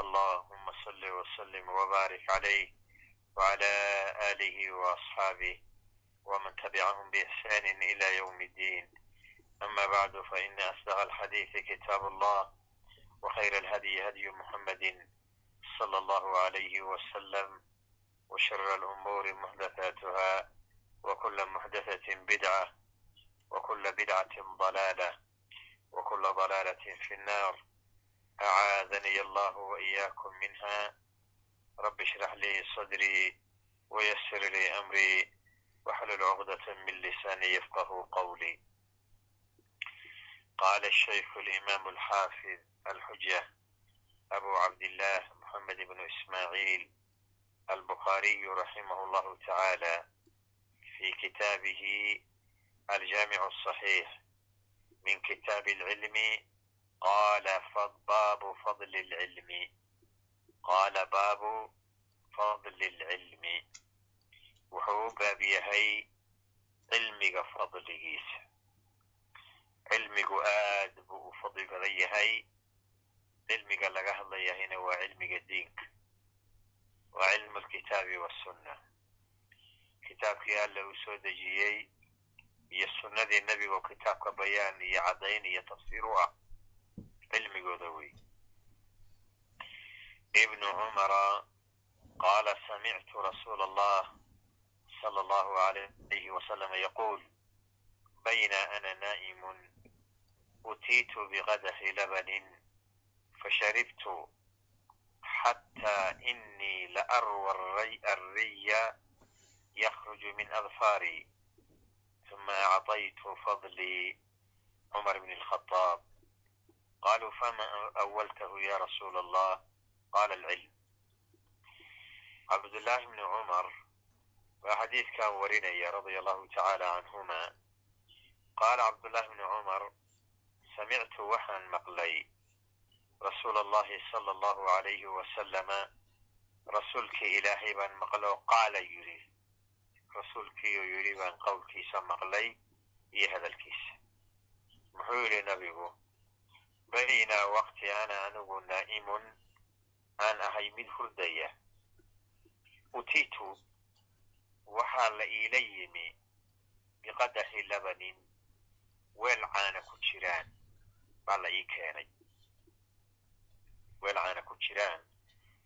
اللهم صل وسلم وبارك عليه وعلى آله وأصحابه ومن تبعهم بإحسان إلى يوم الدين أما بعد فإن أصدق الحديث كتاب الله وخير الهدي هدي محمد صلى الله عليه وسلم وشر الأمور محدثاتها وكل محدثة بدعة وكل بدعة ضلالة وكل ضلالة في النار أعاذني الله وإياكم منها رب اشرح لي صدري ويسر لي أمري واحلل عقدة من لساني يفقه قولي قال الشيخ الإمام الحافظ الحجة أبو عبد الله محمد بن إسماعيل البخاري رحمه الله تعالى في كتابه الجامع الصحيح من كتاب العلم qala baabu fadli lcilmi qaala baabu fadli lcilmi wuxuu u baab yahay cilmiga fadligiisa cilmigu aad buu u fadli badan yahay cilmiga laga hadlayahayna waa cilmiga diinka waa cilmu lkitaabi wasunna kitaabkii alla uu soo dejiyey iyo sunnadii nebigo kitaabka bayaan iyo caddayn iyo tafsiir cilmigooda wey ibnu cumara qaala samictu rasuula allah sala allahu alayhi wasalama yaquul bayna ana naa'imun utiitu biqadaxi labanin fasharibtu xataa inii la arwa arriya yakhruju min adfaari uma acطaytu fadlii cumar bn اlkhadaab قالوا فما أولته يا رسول الله قال العلم عبد الله بن عمر waa xadiidkan warinaya radia allahu tacaala canhuma qaala cabdullahi bni cumar samictu waxaan maqlay rasuula allahi sala allahu alayhi wasalama rasuulkii ilaahay baan maqloo qaala yidhi rasuulkiiuu yidhi baan qowlkiisa maqlay iyo hadalkiisa muxuu yidhi nabigu baynaa waqti ana anigu naa'imun aan ahay mid hurdaya utiitu waxaa la iila yimi biqadaxi labanin weel caana ku jiraan baa la ii keenay weel caana ku jiraan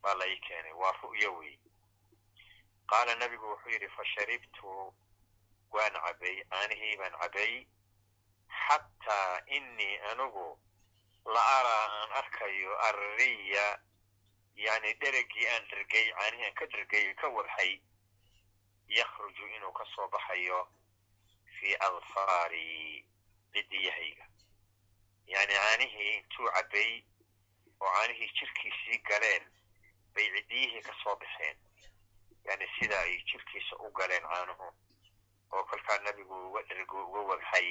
baa la ii keenay waa ru'yo wey qaala nabigu wuxuu yidhi fasharibtu waan cabay caanihii baan cabay xataa inii anigu la araa aan arkayo arriya yani dheregii aan dhergay caanihii aan ka dhergay ka wadxay yakhruju inuu ka soo baxayo fii adfaari cidiyahayga. Yani caanihii intuu cabbay oo caanihii jirkiisii galeen bay ciddiyihii ka soo baxeen. Yani sida ay jirkiisa u galeen caanuhu oo kolkaa nabigu uga dhergu uga wagxay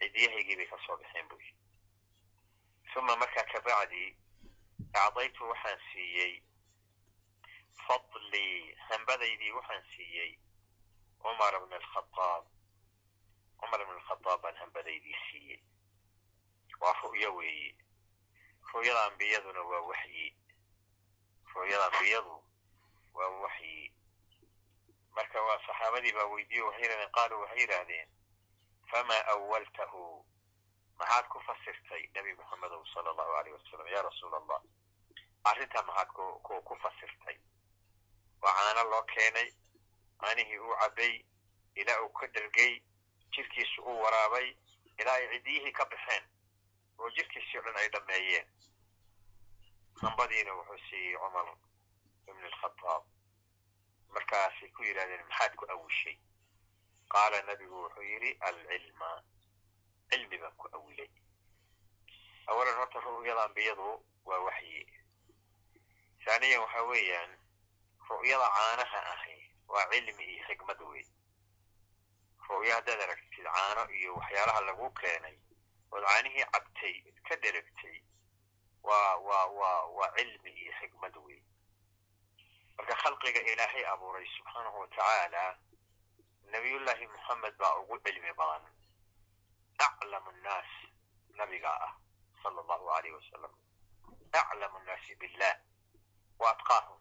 cidiyahaygii bay ka soo baxeen buy uma markaa kabacdi acdaytu waxaan siiyey fadlii hambadaydii waxaan siiyey cumar bn alkhaaab cumar bn alkhadaab baan hambadaydii siiyey waa ru'yo weeye ru'yada ambiyaduna waa waxyi ru'yada ambiyadu waa waxyi marka waa saxaabadii baa weydiiye waxay yidhahdeen qaaluu waxay yidhaahdeen famaa awaltahu maxaad ku fasirtay nebi moxamedow sala allahu aleyh wasalam ya rasuula allah arrintaa maxaad ku fasirtay. Waa caano loo keenay caanihii uu cabbay ilaa uu ka dhergay jirkiisu uu waraabay ilaa ay ciddiyihii ka baxeen oo jirkiisii o dhan ay dhammeeyeen. Hambadiina wuxuu siiyey cumar ibn alkhadaab markaasay ku yidhahdeen maxaad ku awishay qaala nabigu wuxuu yidhi alcilma cilmi ku awilay awalan horta ru'yada ambiyadu waa waxyi. Haaniyan waxa weeyaan ru'yada caanaha ahi waa cilmi iyo xikmad wey ru'yo haddaad aragtid caano iyo waxyaalaha lagu keenay ood caanihii cabtay ka dheragtay waa waa waa waa cilmi iyo xikmad wey marka khalqiga ilaahay abuuray subxaanahu watacaala nabiyullaahi moxamed baa ugu cilmi badan aclamu nnaas nabigaa ah sala allahu alayh wasalam aclamu nnaasi billah wa atqaahum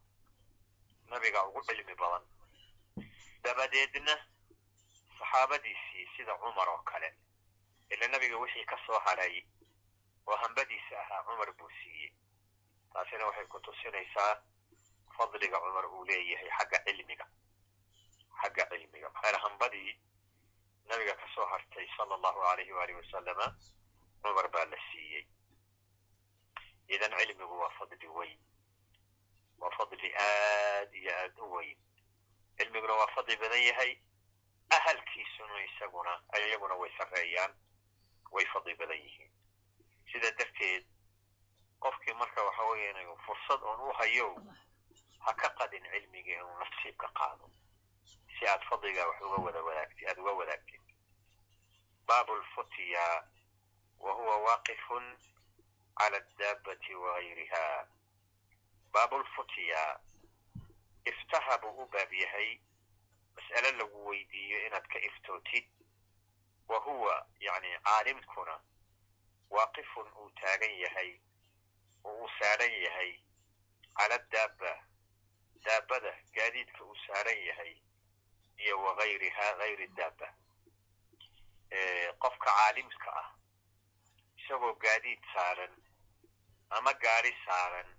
nabigaa ugu cilmi badan dabadeedna saxaabadiisii sida cumar oo kale ila nabiga wixii ka soo hadhay oo hambadiisa ahaa cumar buu siiyey taasina waxay ku tusinaysaa fadliga cumar uu leeyahay xagga cilmiga xagga cilmiga maxaa hambadii nabiga ka soo hartay sala allahu alayhi waalihi wasalama cumar baa la siiyey. Idan cilmigu waa fadli weyn waa fadli aad iyo aad u weyn. Cilmiguna waa fadli badan yahay ahalkiisuna isaguna iyaguna way sarreeyaan way fadli badan yihiin. Sida darteed qofkii marka waxa weeye fursad oon u hayo ha ka qadin cilmigii inuu nasiib ka qaado. Si aad fadliga wax uga wada wadaagti aada uga wadaagtid baabu lfutya wa huwa waaqifun cala addaabati wagayriha baabu lfutya iftaha buu u baab yahay mas'ale lagu weydiiyo inaad ka iftootid wa huwa yani caalimkuna waaqifun uu taagan yahay oo uu saaran yahay cala daaba daabada gaadiidka uu saaran yahay iyo wagayriha gayri daaba qofka caalimka ah isagoo gaadiid saaran ama gaari saaran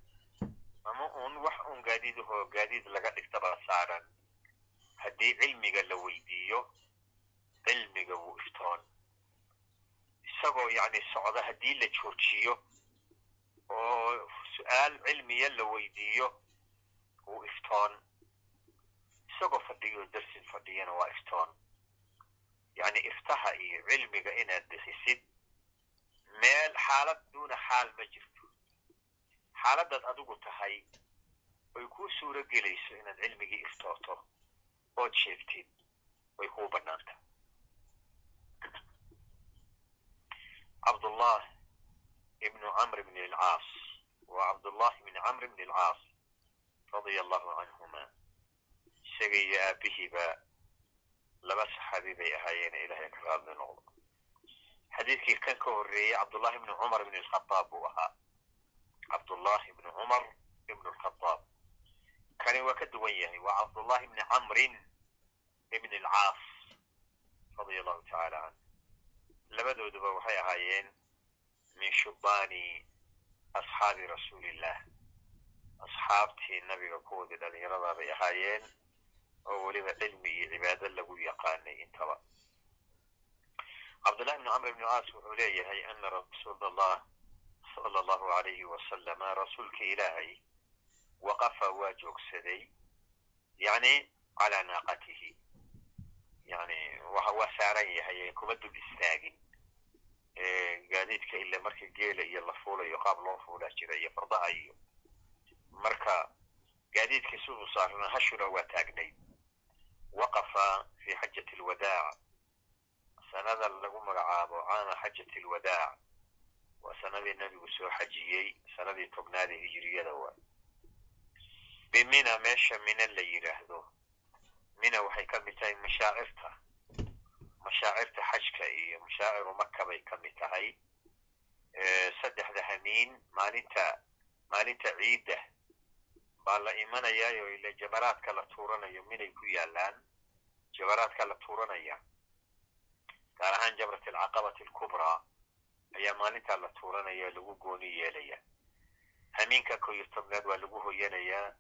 ama uun wax uun gaadiidahoo gaadiid laga dhigtaba saaran haddii cilmiga la weydiiyo cilmiga wuu iftoon. Isagoo yani socda haddii la joojiyo oo su'aal cilmiya la weydiiyo wuu iftoon. Isagoo fadhiyo darsin fadhiyana waa iftoon yani iftaha iyo cilmiga inaad bixisid meel xaalad duuna xaal ma jirto xaaladaad adigu tahay way kuu suuro gelayso inaad cilmigii iftooto ood sheegtid way kuu bannaanta cabdullah ibnu camr bn alcaas waa cabdullah ibni camr bn alcaas radia allahu canhuma isaga iyo laba saxaabi bay ahaayeen ilahay ka raadli noqdo. Xadiidkii kan ka horreeyey cabdullahi ibni cumar ibn alkhadaab buu ahaa. Cabdullahi ibni cumar ibn alkhadaab kani waa ka duwan yahay waa cabdullahi ibni camrin ibn alcaas radia allahu tacaala canh labadooduba waxay ahaayeen min shubbaani asxaabi rasuulillah. Asxaabtii nabiga kuwoodii dhalinyaradaa bay ahaayeen oo weliba cilmi iyo cibaado lagu yaqaanay intaba cabdullahi bni camr ibni caas wuxuu leeyahay ana rasuul allah sala allahu alayhi wasalama rasuulka ilaahay waqafa waa joogsaday yani calaa naaqatihi yani waa saaran yahay kuma dul istaagin gaadiidka ila marka geela iyo la fuulayo qaab loo fuulaa jira iyo fardaha iyo marka gaadiidka siduu saarana hashuna waa taagnayd waqafa fi xajati alwadaac sanada lagu magacaabo caama xajati alwadaac waa sanadii nabigu soo xajiyey sanadii tobnaadee hijiriyada waa bimina meesha mina la yidhaahdo mina waxay ka mid tahay mashaacirta mashaacirta xajka iyo mashaaciru maka bay ka mid tahay saddexda hamiin maalinta maalinta ciidda baa la imanayaayo ila jabaraadka la tuuranayo minay ku yaalaan jabaraadka la tuuranaya gaar ahaan jabrat alcaqabati alkubraa ayaa maalintaa la tuuranaya lagu gooni yeelaya hamiinka ko tobnaad waa lagu hoyanayaa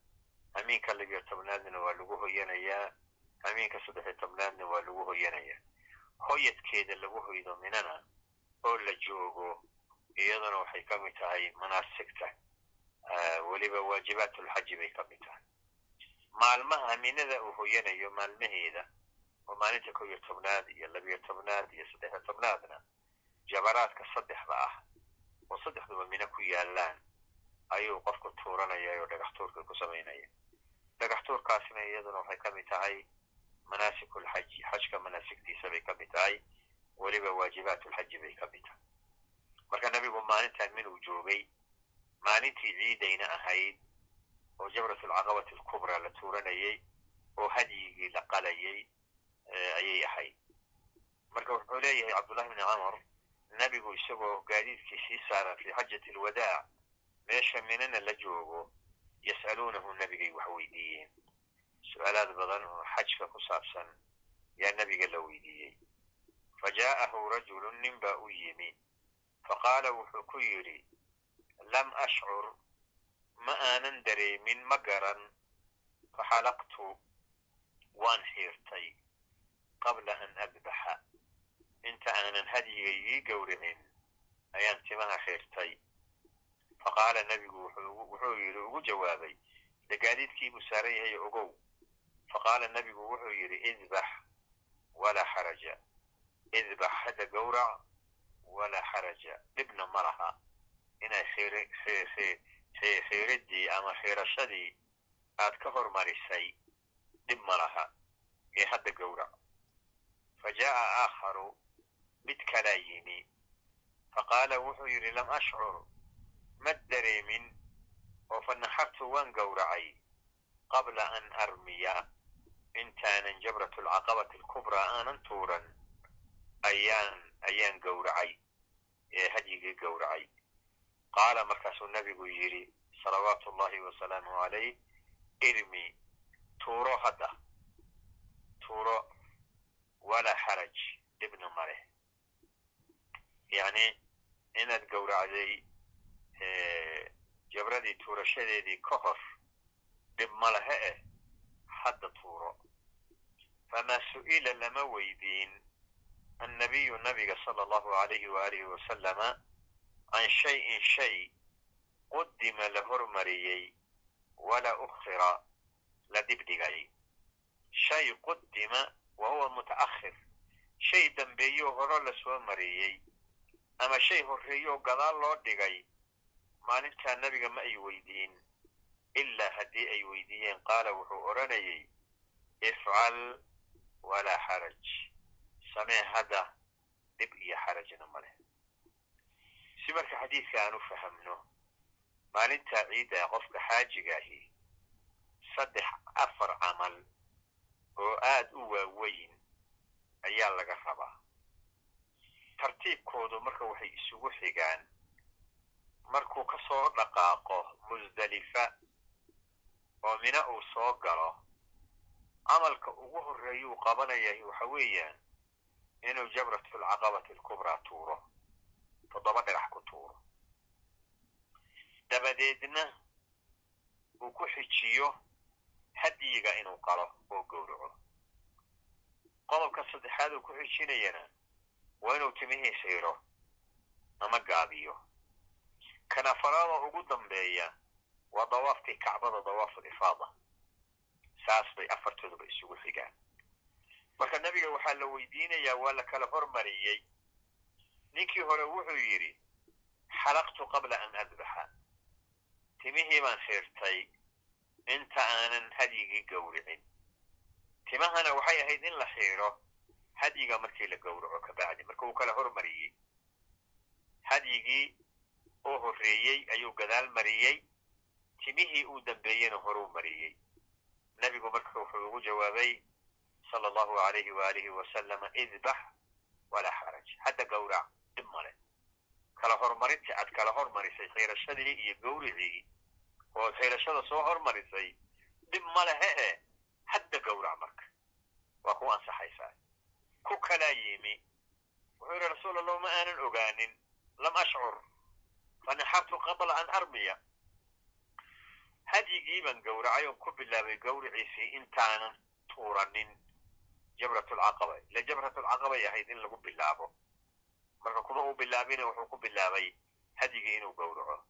hamiinka labiyo tobnaadna waa lagu hoyanayaa hamiinka saddexiyo tobnaadna waa lagu hoyanayaa hoyadkeeda lagu hoydo minana oo la joogo iyaduna waxay ka mid tahay manaasigta weliba waajibaatulxaji bay ka mid tahay maalmaha minada uu hoyanayo maalmaheeda oo maalinta ko iyo tobnaad iyo labiyo tobnaad iyo saddexiyo tobnaadna jabaraadka saddexda ah oo saddexduba mino ku yaalaan ayuu qofku tuuranaya oo dhagax tuurka ku samaynaya dhagax tuurkaasina iyaduna waxay ka mid tahay manaasiku lxaji xajka manaasigtiisa bay ka mid tahay weliba waajibaat lxaji bay ka mid tahay marka nebigu maalintan minuu joogay maalintii ciidayna ahayd oo jabrat alcaqabati alkubraa la tuuranayay oo hadyigii la qalayay ayay ahayd. Marka wuxuu leeyahay cabdullahi bni camar nebigu isagoo gaadiidkii sii saaran fii xajati alwadaac meesha minana la joogo yas'aluunahu nebigay wax weydiiyeen. Su'aalaad badan oo xajka ku saabsan yaa nebiga la weydiiyey. Fa jaa'ahu rajulun nin baa u yimi. Faqaala wuxuu ku yidhi lam ashcur ma aanan dareemin ma garan. Faxalaqtu waan xiirtay qabla an adbaxa. Inta aanan hadyigaygii gowricin ayaan timaha xiirtay. Faqaala nebigu wuxuu yidhi ugu jawaabay de gaadiidkii buu saaran yahay ogow. Faqaala nebigu wuxuu yidhi idbax walaa xaraja. Idbax hadda gowrac walaa xaraja. Dhibna ma laha inay xiiridii ama xiirashadii aad ka hormarisay dhib ma laha ee hadda gowrac fa jaa'a aakharu mid kalaa yimi faqaala wuxuu yidhi lam ashcur ma dareemin? Oo fa naxartu waan gowracay qabla an armiya intaanan jabrat alcaqabati alkubraa aanan tuuran. Ayaan ayaan gowracay ee hadyigii gowracay qaala markaasuu nebigu yidhi salawaatu ullahi wasalaamu calayh irmi tuuro hadda tuuro walaa xaraj dhibna ma leh yacni inaad gowracday jabradii tuurashadeedii ka hor dhib ma lehe eh hadda tuuro famaa su'ila lama weydiin annabiyu nabiga sala allahu alayhi waalihi wasalama can shayin shay qudima la hormariyey walaa ukhira la dibdhigay shay qudima wa huwa muta'akhir shay dambeeyoo horo la soo mariyey ama shay horreeyoo gadaal loo dhigay maalintaa nebiga ma ay weydiin ilaa haddii ay weydiiyeen qaala wuxuu odhanayay ifcal walaa xaraj samee hadda dhib iyo xarajna ma leh si marka xadiidka aan u fahamno maalintaa ciidda qofka xaajiga ahi saddex afar camal oo aad u waaweyn ayaa laga rabaa. Tartiibkoodu marka waxay isugu xigaan markuu ka soo dhaqaaqo musdalifa oo mina uu soo galo camalka ugu horreeyuu qabanayahay waxa weeyaan inuu jabrat alcaqabati alkubraa tuuro toddoba dhagax ku tuuro. Dabadeedna uu ku xijiyo hadyiga inuu qalo oo gowraco. Qodobka saddexaad uu ku xijinayana waa inuu timihii xiiro ama gaabiyo. Kan afaraada ugu dambeeya waa dawaafkii kacbada dawaaful ifaada. Saas bay afartooduba isugu xigaan. Marka nebiga waxaa la weydiinayaa waa la kala hormariyey ninkii hore wuxuu yidhi xalaqtu qabla an adbaxa. Timihii baan xiirtay inta aanan hadyigii gowricin. Timahana waxay ahayd in la xiiro hadyiga markii la gowraco kabacdi marka uu kala hormariyey. Hadyigii oo horreeyey ayuu gadaal mariyey. Timihii uu dambeeyena horuu mariyey. Nebigu marka wuxuu ugu jawaabay sala allahu alayhi waalihi wasalama idbax walaa xaraj. Hadda gowrac dhib male kala hormarintii aad kala hormarisay xiirashadii iyo gowricii oo xiirashada soo hormarisay dhib ma lehe e hadda gowrac marka waa ku ansaxaysaa ku kalaa yimi wuxuu yidhi rasuul allah ma aanan ogaanin lam ashcur fanaxartu qabla an armiya hadyigii baan gowracay oon ku bilaabay gowriciisii intaanan tuuranin jabratulcaqaba ila jabratulcaqabay ahayd in lagu bilaabo marka kuma uu bilaabina wuxuu ku bilaabay hadyigii inuu gowraco.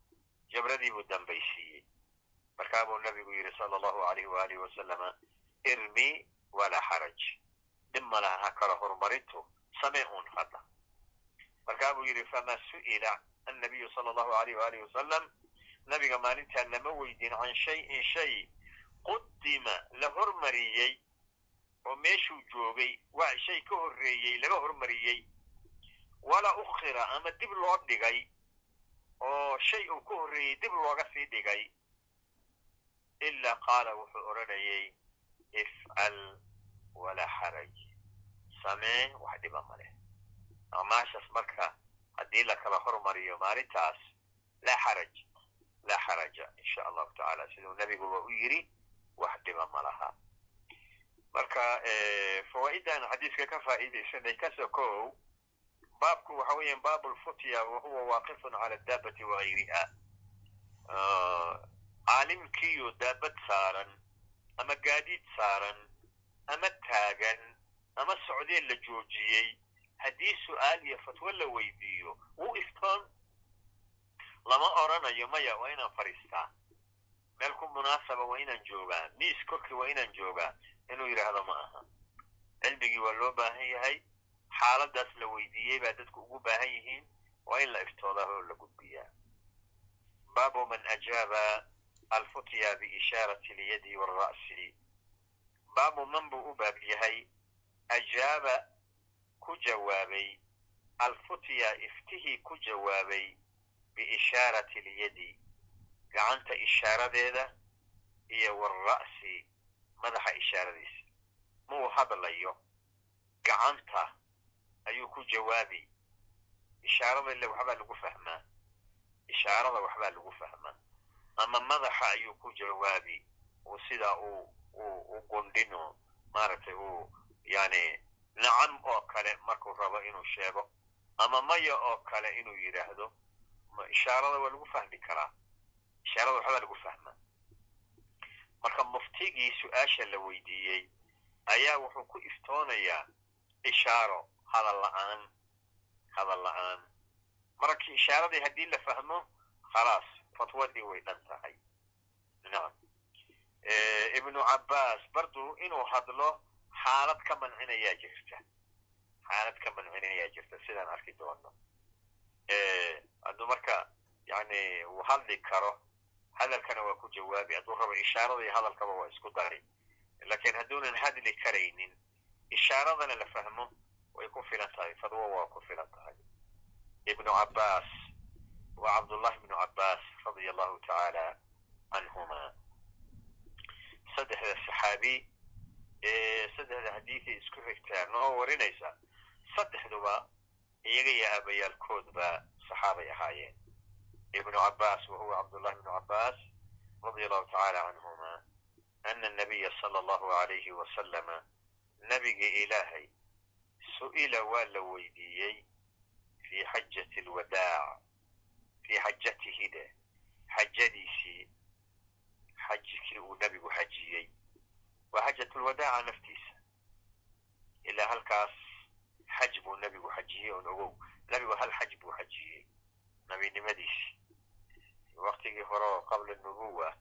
Jabradii buu dambaysiiyey. Markaa buu nabigu yidhi sala allahu alayhi waalihi wasalama irmi walaa xaraj dhib ma laha kala horumarintu samee uun hadda markaa buu yidhi famaa su'ila annabiyu sala allahu alayh waalihi wasalam nabiga maalintaa lama weydiin can shayin shay. Qudima la hormariyey. Oo meeshuu joogay waa shay ka horreeyey laga hormariyey wala ukhira ama dib loo dhigay oo shay uu ka horreeyey dib looga sii dhigay. Ilaa qaala wuxuu odhanayay ifcal walaa xaraj samee wax dhiba maleh amaashaas marka haddii la kala hormariyo maalintaas laa xaraj laa xaraja insha allahu tacaala. Siduu nebiguba u yidhi wax dhiba ma laha. Marka fawaa'idan xadiiska ka faa'iidaysanay ka sokow baabku waxa weeyaan baab lfutya wahuwa waaqifun cala daabati wagayriha caalimkiiyo daabad saaran ama gaadiid saaran ama taagan ama socdeen la joojiyey haddii su'aal iyo fatwo la weydiiyo wuu iftoon. Lama odrhanayo maya waa inaan fadhiistaa. Meel ku munaasaba waa inaan joogaa. Miis korkii waa inaan joogaa. Inuu yidhaahdo ma aha. Cilmigii waa loo baahan yahay xaaladaas la weydiiyey baa dadku ugu baahan yihiin waa in la iftoodaa oo la gudbiyaa. Baabu man ajaaba alfutya biishaarati lyadi waalra'si baabu man buu u baab yahay ajaaba ku jawaabay alfutya iftihii ku jawaabay biishaarati lyadi gacanta ishaaradeeda iyo waalra'si madaxa ishaaradiisa. Muu hadlayo gacanta ayuu ku jawaabi ishaarada ile waxbaa lagu fahmaa. Ishaarada waxbaa lagu fahmaa. Ama madaxa ayuu ku jawaabi uu sidaa uu u gundhino maaragtay uu yani nacam oo kale markuu rabo inuu sheego. Ama maya oo kale inuu yidhaahdo ishaarada waa lagu fahmi karaa. Ishaarada waxbaa lagu fahmaa. Marka muftigii su'aasha la weydiiyey ayaa wuxuu ku iftoonayaa ishaaro hadal la'aan hadal la'aan. Markii ishaaradii haddii la fahmo khalaas fatwadii way dhan tahay. Nacam ibnu cabbaas bardu inuu hadlo xaalad ka mancinayaa jirta. Xaalad ka mancinayaa jirta sidaan arki doono hadduu marka yani uu hadli karo hadalkana waa ku jawaabi. Hadduu rabo ishaarada hadalkaba waa isku dari. Lakin hadduunan hadli karaynin ishaaradana la fahmo way ku filan tahay fadwo waa ku filan tahay ibnu cabbaas wa cabdullahi ibnu cabbaas radia allahu tacaala canhuma saddexda saxaabi ee saddexda xadiiday isku xigtaa noo warinaysa saddexduba iyaga iyo aabayaalkoodba saxaabay ahaayeen ibnu cabbaas wa huwa cabdullahi ibnu cabbaas radia allahu tacaala canhuma ana anabiya sala allahu alayhi wasalama nabiga ilaahay su'ila waa la weydiiyey fii xajati alwadaac fii xajatihi dheh xajadiisii xajkii uu nebigu xajiyey waa xajatulwadaaca naftiisa ilaa halkaas xaj buu nebigu xajiyey oon ogow nebigu hal xaj buu xajiyey nabinimadiisii waktigii hore oo qabla nubuwa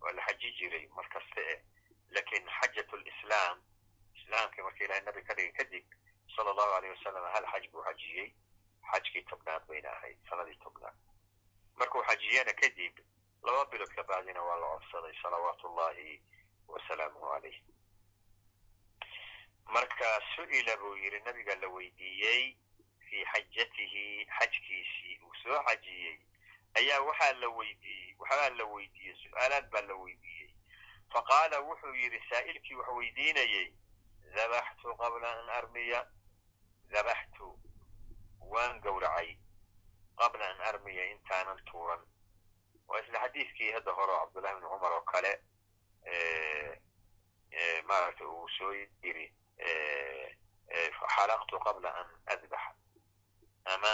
waa la xaji jiray mar kasta eh laakiin xajat lislaam islaamkii marka ilahay nabi ka dhigay kadib sala allahu alayh wasalam hal xaj buu xajiyey xajkii tobnaad bayna ahayd sanadii tobnaad. Markuu xajiyana kadib laba bilood ka bacdina waa la codsaday salawaatu ullahi wasalaamuhu calayh marka su'ila buu yidhi nabiga la weydiiyey fii xajatihi xajkiisii uu soo xajiyey ayaa waxaa la weydiiyey waxbaa la weydiiyey su'aalaad baa la weydiiyey. Faqaala wuxuu yidhi saa'ilkii wax weydiinayey dabaxtu qabla an armiya dabaxtu waan gowracay qabla an armiya intaanan tuuran waa isla xadiiskii hadda hore oo cabdullahi bni cumar oo kale maaragtay uu soo yiri xalaqtu qabla an adbax ama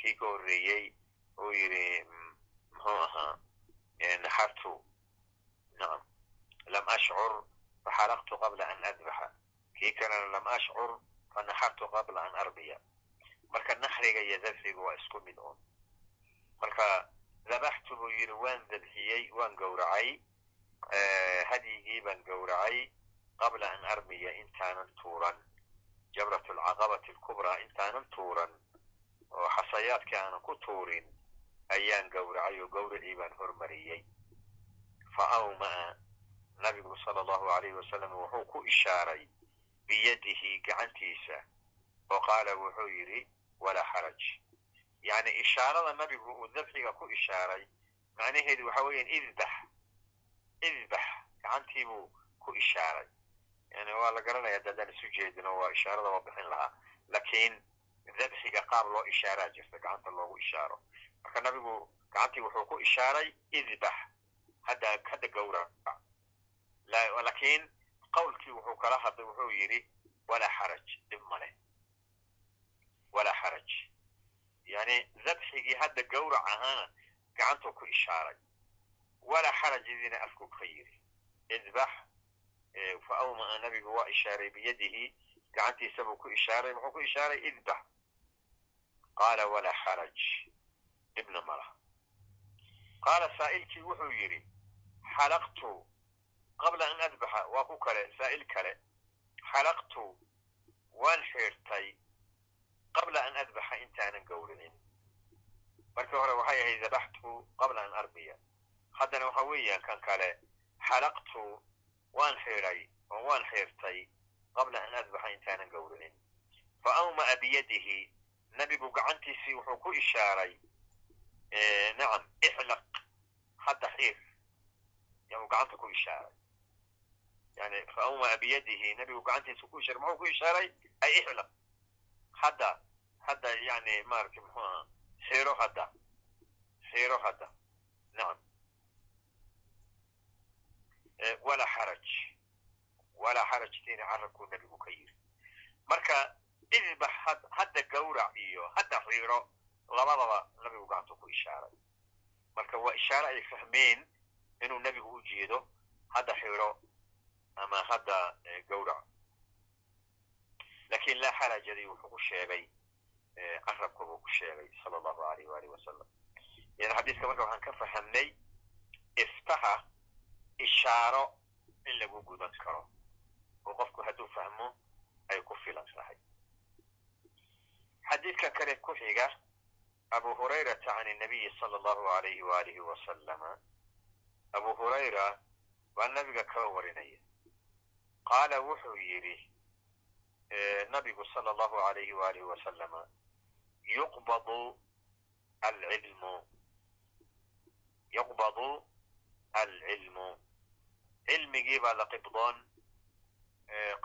kii ka horreeyey uu yidhi muxuu ahaa naxartu nacam lam ashcur faxalaqtu qabla an adbaxa kii kalena lam ashcur fanaxartu qabla an armiya marka naxriga iyo dabxiga waa isku mid un marka dabaxtu buu yidhi waan dabxiyey waan gowracay hadyigii baan gowracay qabla an armiya intaanan tuuran. Jabrat alcaqabati alkubraa intaanan tuuran oo xasayaadkii aanan ku tuurin ayaan gowracay oo gowracii baan hormariyey. Fa awma'a nabigu sala allahu alayhi wasalam wuxuu ku ishaaray biyadihi gacantiisa. Oo qaala wuxuu yidhi walaa xaraj yani ishaarada nabigu uu dabxiga ku ishaaray macnaheedu waxa weeyaan idbax idbax gacantiibuu ku ishaaray. Yani waa la garanaya dadaan isu jeedino waa ishaarada waa bixin lahaa. Lakiin dabxiga qaab loo ishaaraa jirta gacanta loogu ishaaro. Marka nabigu gacantii wuxuu ku ishaaray idbax hadda hadda gawraca lakiin qawlkii wuxuu kala hadlay wuxuu yidhi walaa xaraj dhib maleh walaa xaraj yani dabxigii hadda gawrac ahaana gacantuu ku ishaaray. Walaa xaraj idiina afku ka yidhi idbax fa awmaa nabigu waa ishaaray biyadihi gacantiisa buu ku ishaaray muxuu ku ishaaray? Idbax. Qaala walaa xaraj dhibna malah qaala saa'ilkii wuxuu yidhi xalaqtu qabla an adbaxa waa ku kale saa'il kale. Xalaqtu waan xiirtay qabla an adbaxa intaanan gowricin markii hore waxay ahayd dabaxtu qabla an arbiya. Haddana waxa weeyaan kan kale xalaqtu waan xiiday oo waan xiirtay qabla an adbaxa intaanan gowricin fa awma'a biyadihi nabigu gacantiisii wuxuu ku ishaaray nacam ixlaq hadda xiir. Yau gacanta ku ishaaray yani fa awmaa biyadihi nabigu gacantiisa ku ishaaray muxuu ku ishaaray ay ixlaq hadda hadda yani maaragtay muxuu ahaa xiiro hadda xiiro hadda nacam walaa xaraj walaa xarajtiina carabkuu nabigu ka yiri marka idbax hadda gawrac iyo hadda xiiro labadaba nabigu gacanta ku ishaaray marka waa ishaare ay fahmeen inuu nebigu u jeedo hadda xiro ama hadda gawrac laakiin laa xarajadii wuxuu ku sheegay carabka buu ku sheegay sala allahu alayh waalih wasalam yani xadiiska marka waxaan ka fahamnay iftaha ishaaro in lagu gudan karo oo qofku hadduu fahmo ay ku filan tahay. Xadiidkan kale ku xiga abu hurayrata can nabiyi sala allahu alayhi waalihi wasalama abu hurayra waa nabiga kaba warinaya qaala wuxuu yidhi nabigu sala allahu alayhi waalihi wasalama yuqbadu alcilmu yuqbadu alcilmu cilmigii baa la qibdoon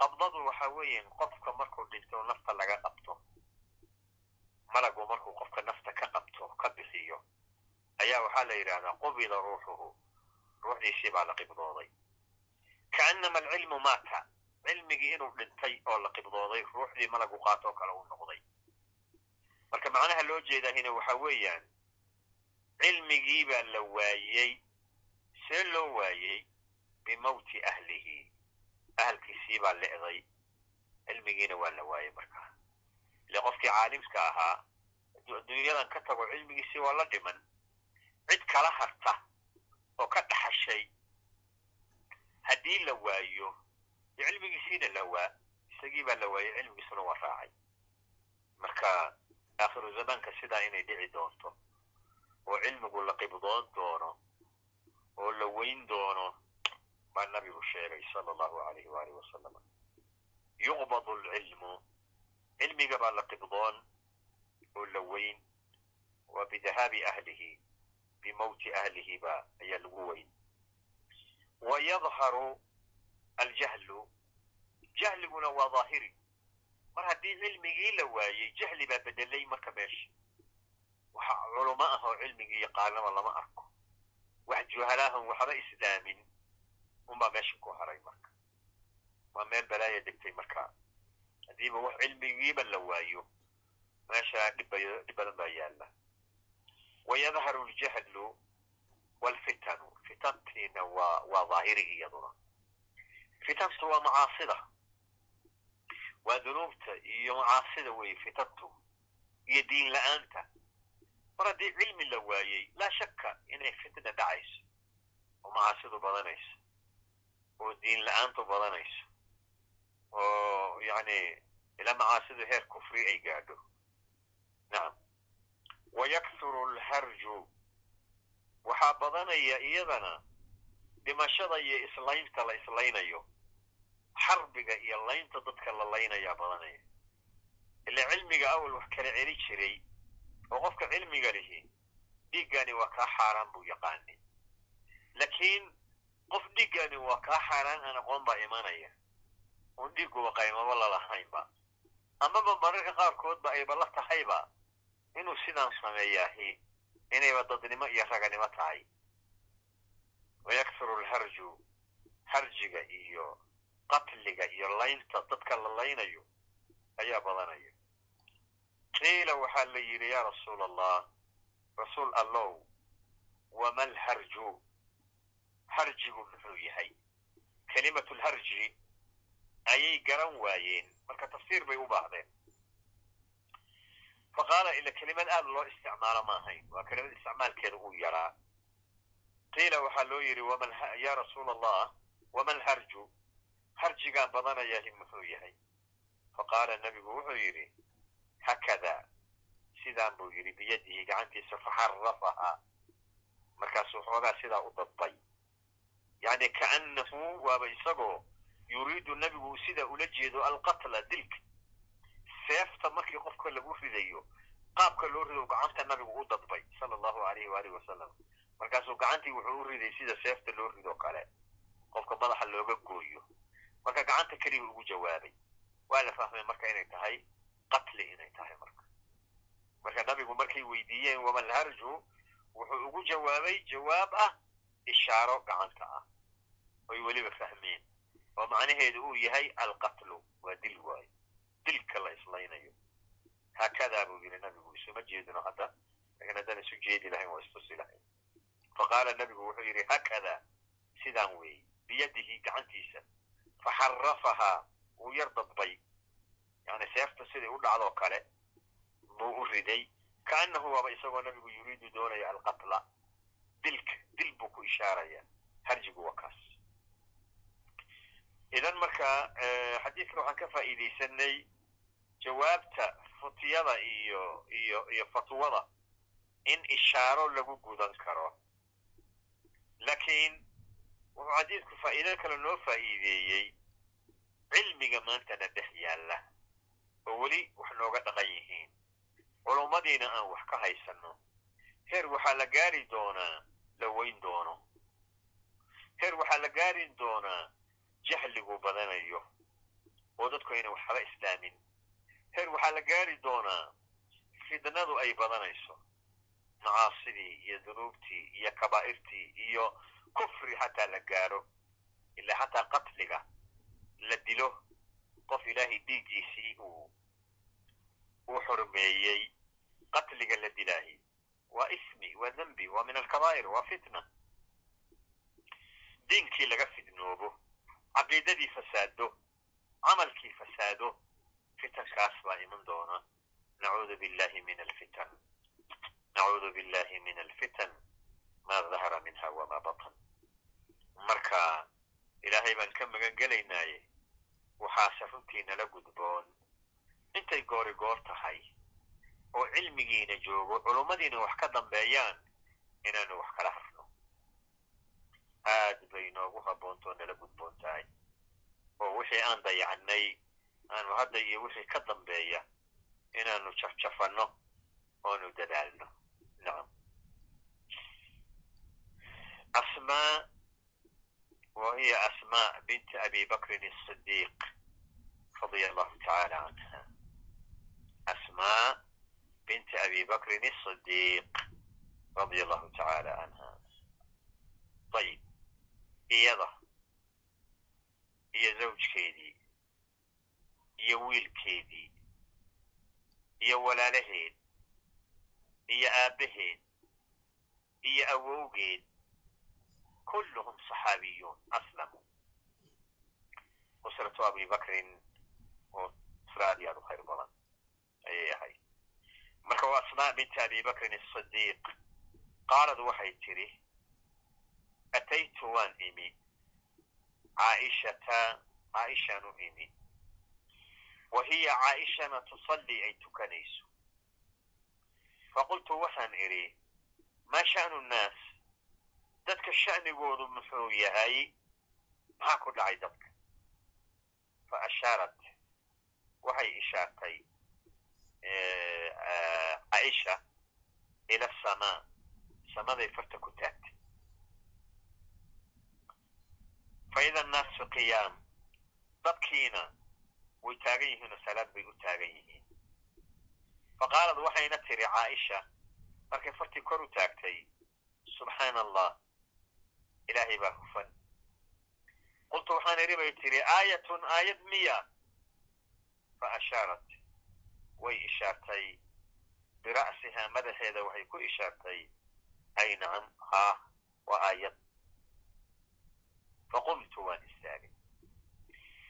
qabdadu waxa weeyan qofka markuu dhinto nafta laga qabto malagu markuu qofka nafta ka qabto ka bixiyo ayaa waxaa la yidhahdaa qubida ruuxuhu ruuxdiisii baa la qibdooday kaanama alcilmu maata cilmigii inuu dhintay oo la qibdooday ruuxdii malagu qaato oo kale uu noqday marka macnaha loo jeedahina waxa weeyaan cilmigii baa la waayey see loo waayey bimawti ahlihi ahalkiisii baa le'day cilmigiina waa la waayey markaa ile qofkii caalimka ahaa hadduu adduunyadan ka tago cilmigiisii waa la dhiman cid kala harta oo ka dhaxashay haddii la waayo cilmigiisiina la waa isagii baa la waayey cilmigiisuna waa raacay. Marka aakhiru zamaanka sidaa inay dhici doonto oo cilmigu la qibdoon doono oo la weyn doono baa nabigu sheegay sala allahu alayh waalih wasalam yuqbadu alcilmu cilmiga baa la qibdoon oo la weyn waa bidahaabi ahlihi bimawti ahlihi ba ayaa lagu weyn wa yadharu aljahlu jahliguna waa daahiri mar haddii cilmigii la waayey jahli baa bedelay marka meesha waxa culumo ah oo cilmigii yaqaanaba lama arko wax juhalaahan waxba islaamin unbaa meesha ku haray marka waa meel balaaya degtay marka haddiiba wax cilmigiiba la waayo meesha dhib badan baa yaalla wayadharu aljahlu waalfitanu fitantiina waa waa daahirigi iyaduna fitantu waa macaasida waa dunuubta iyo macaasida weeye fitantu iyo diin la'aanta mar haddii cilmi la waayey laa shakka inay fitna dhacayso oo macaasidu badanayso oo diin la'aantu badanayso oo yani ilaa macaasidu heer kufri ay gaadho nacam wayakhuru alharju waxaa badanaya iyadana dhimashada iyo islaynta la islaynayo xarbiga iyo laynta dadka la laynayaa badanaya. Ila cilmiga awal wax kala celi jiray oo qofka cilmiga lihi dhiiggani waa kaa xaaraan buu yaqaani. Laakiin qof dhiiggani waa kaa xaaraan aan aqoon baa imanaya. Oon dhiigguba qaymaba lalahaynba amaba mararka qaarkoodba ayba la tahayba inuu sidaan sameeyaahi inayba dadnimo iyo raganimo tahay. Wayaktharu alharju harjiga iyo qatliga iyo laynta dadka la laynayo ayaa badanaya qiila waxaa la yidhi yaa rasuul allah rasuul allow wama alharju harjigu muxuu yahay? Kelimatu lharji ayay garan waayeen. Marka tafsiir bay u baahdeen fa qaala ila kelimad aad loo isticmaalo ma ahayn waa kelimad isticmaalkeeda uu yaraa qiila waxaa loo yidhi ya rasuul allah wama alharju harjigaan badanayahi muxuu yahay fa qaala nebigu wuxuu yidhi hakada sidaan buu yidhi biyadihi gacantiisa faxarafahaa markaasuu xoogaa sidaa u dadbay yani kaannahu waaba isagoo yuriidu nebigu sida ula jeedo alqatla dilka seefta markii qofka lagu ridayo qaabka loo rido gacanta nabigu u dadbay sala allahu alayhi waalihi wasalam markaasuu gacantii wuxuu u riday sida seefta loo rido kale qofka madaxa looga gooyo marka gacanta keliga ugu jawaabay waa la fahmay marka inay tahay qatli inay tahay marka marka nabigu markay weydiiyeen wamalharju wuxuu ugu jawaabay jawaab ah ishaaro gacanta ah oy weliba fahmeen oo macnaheedu uu yahay alqatlu waa dil waayo dilka la islaynayo haakadaa buu yidhi nabigu isuma jeedino hadda. Lakin haddaan isu jeedi lahayn waa istusi lahayn. Fa qaala nabigu wuxuu yidhi haakadaa sidaan weeye biyadihi gacantiisa. Faxarafahaa wuu yar dadbay. Yani seefta siday u dhacdoo kale buu u riday. Kaannahu waaba isagoo nabigu yuriidu doonaya alqatla. Dilka dil buu ku ishaaraya. Harjigu waa kaas. Idan marka xadiidkan waxaan ka faa'iidaysanay jawaabta futiyada iyo iyo iyo fatwada in ishaaro lagu gudan karo. Laakiin wuxuu xadiidku faa'iido kale noo faa'iideeyey cilmiga maantana dhex yaalla oo weli wax nooga dhaqan yihiin. Culummadiina aan wax ka haysanno heer waxaa la gaari doonaa la weyn doono. Heer waxaa la gaari doonaa jahligu badanayo oo dadku ayna waxba islaamin heer waxaa la gaari doonaa fidnadu ay badanayso. Macaasidii iyo dunuubtii iyo kabaa'irtii iyo kufri xataa la gaaro. Ilaa xataa qatliga la dilo qof ilaahay dhiiggiisii uu uu xurmeeyey. Qatliga la dilaahi. Waa ismi waa dembi waa min alkabaa'ir waa fitna. Diinkii laga fidnoobo caqiidadii fasaado camalkii fasaado fitankaas baa iman doona nacuudu billahi min alfitan nacuudu billahi min alfitan ma dahara minha wama batan marka ilaahay baan ka magan gelaynaaye waxaase runtii nala gudboon intay goori goor tahay oo cilmigiina joogo culummadiina wax ka dambeeyaan inaanu wax kala harno aad bay noogu haboontoo nala gudboon tahay oo wixii aan dayacnay aanu hadda iyo wixii ka dambeeya inaanu jafjafanno oonu dadaalno. Nacam. Asmaa wa hiya asmaa binti abi bakrin asidiiq radia allahu tacaala canha asmaa binti abi bakrin asidiiq radia allahu tacaala canha ayib iyada. Iyo zawjkeedii iyo wiilkeedii iyo walaalaheed iyo aabbaheed iyo awowgeed kulluhum saxaabiyuun aslamuu usratu abi bakrin oo usra aad iyo aad u khayr badan ayay ahayd. Marka waa asmaa binti abi bakrin asidiiq qaalad waxay tidhi ataytu waan imi caaishata caaishaan imi wa hiya caaishana tusallii ay tukanayso faqultu waxaan idhi maa sha'nu nnaas dadka sha'nigoodu muxuu yahay maxaa ku dhacay dadka fa ashaarat waxay ishaartay caaisha ila asamaa samaday farta ku taagtay fa ida annaasu qiyaam dadkiina way taagan yihiinoo salaad bay u taagan yihiin. Fa qaalad waxayna tiri caaisha markay fartii kor u taagtay subxaana allah ilaahay baa hufan. Qultu waxaan idhi bay tidhi aayatun aayad miya. Fa ashaarat way ishaartay. Bira'sihaa madaxeeda waxay ku ishaartay ay nacam haa waa aayad. Faqumtu waan istaagay.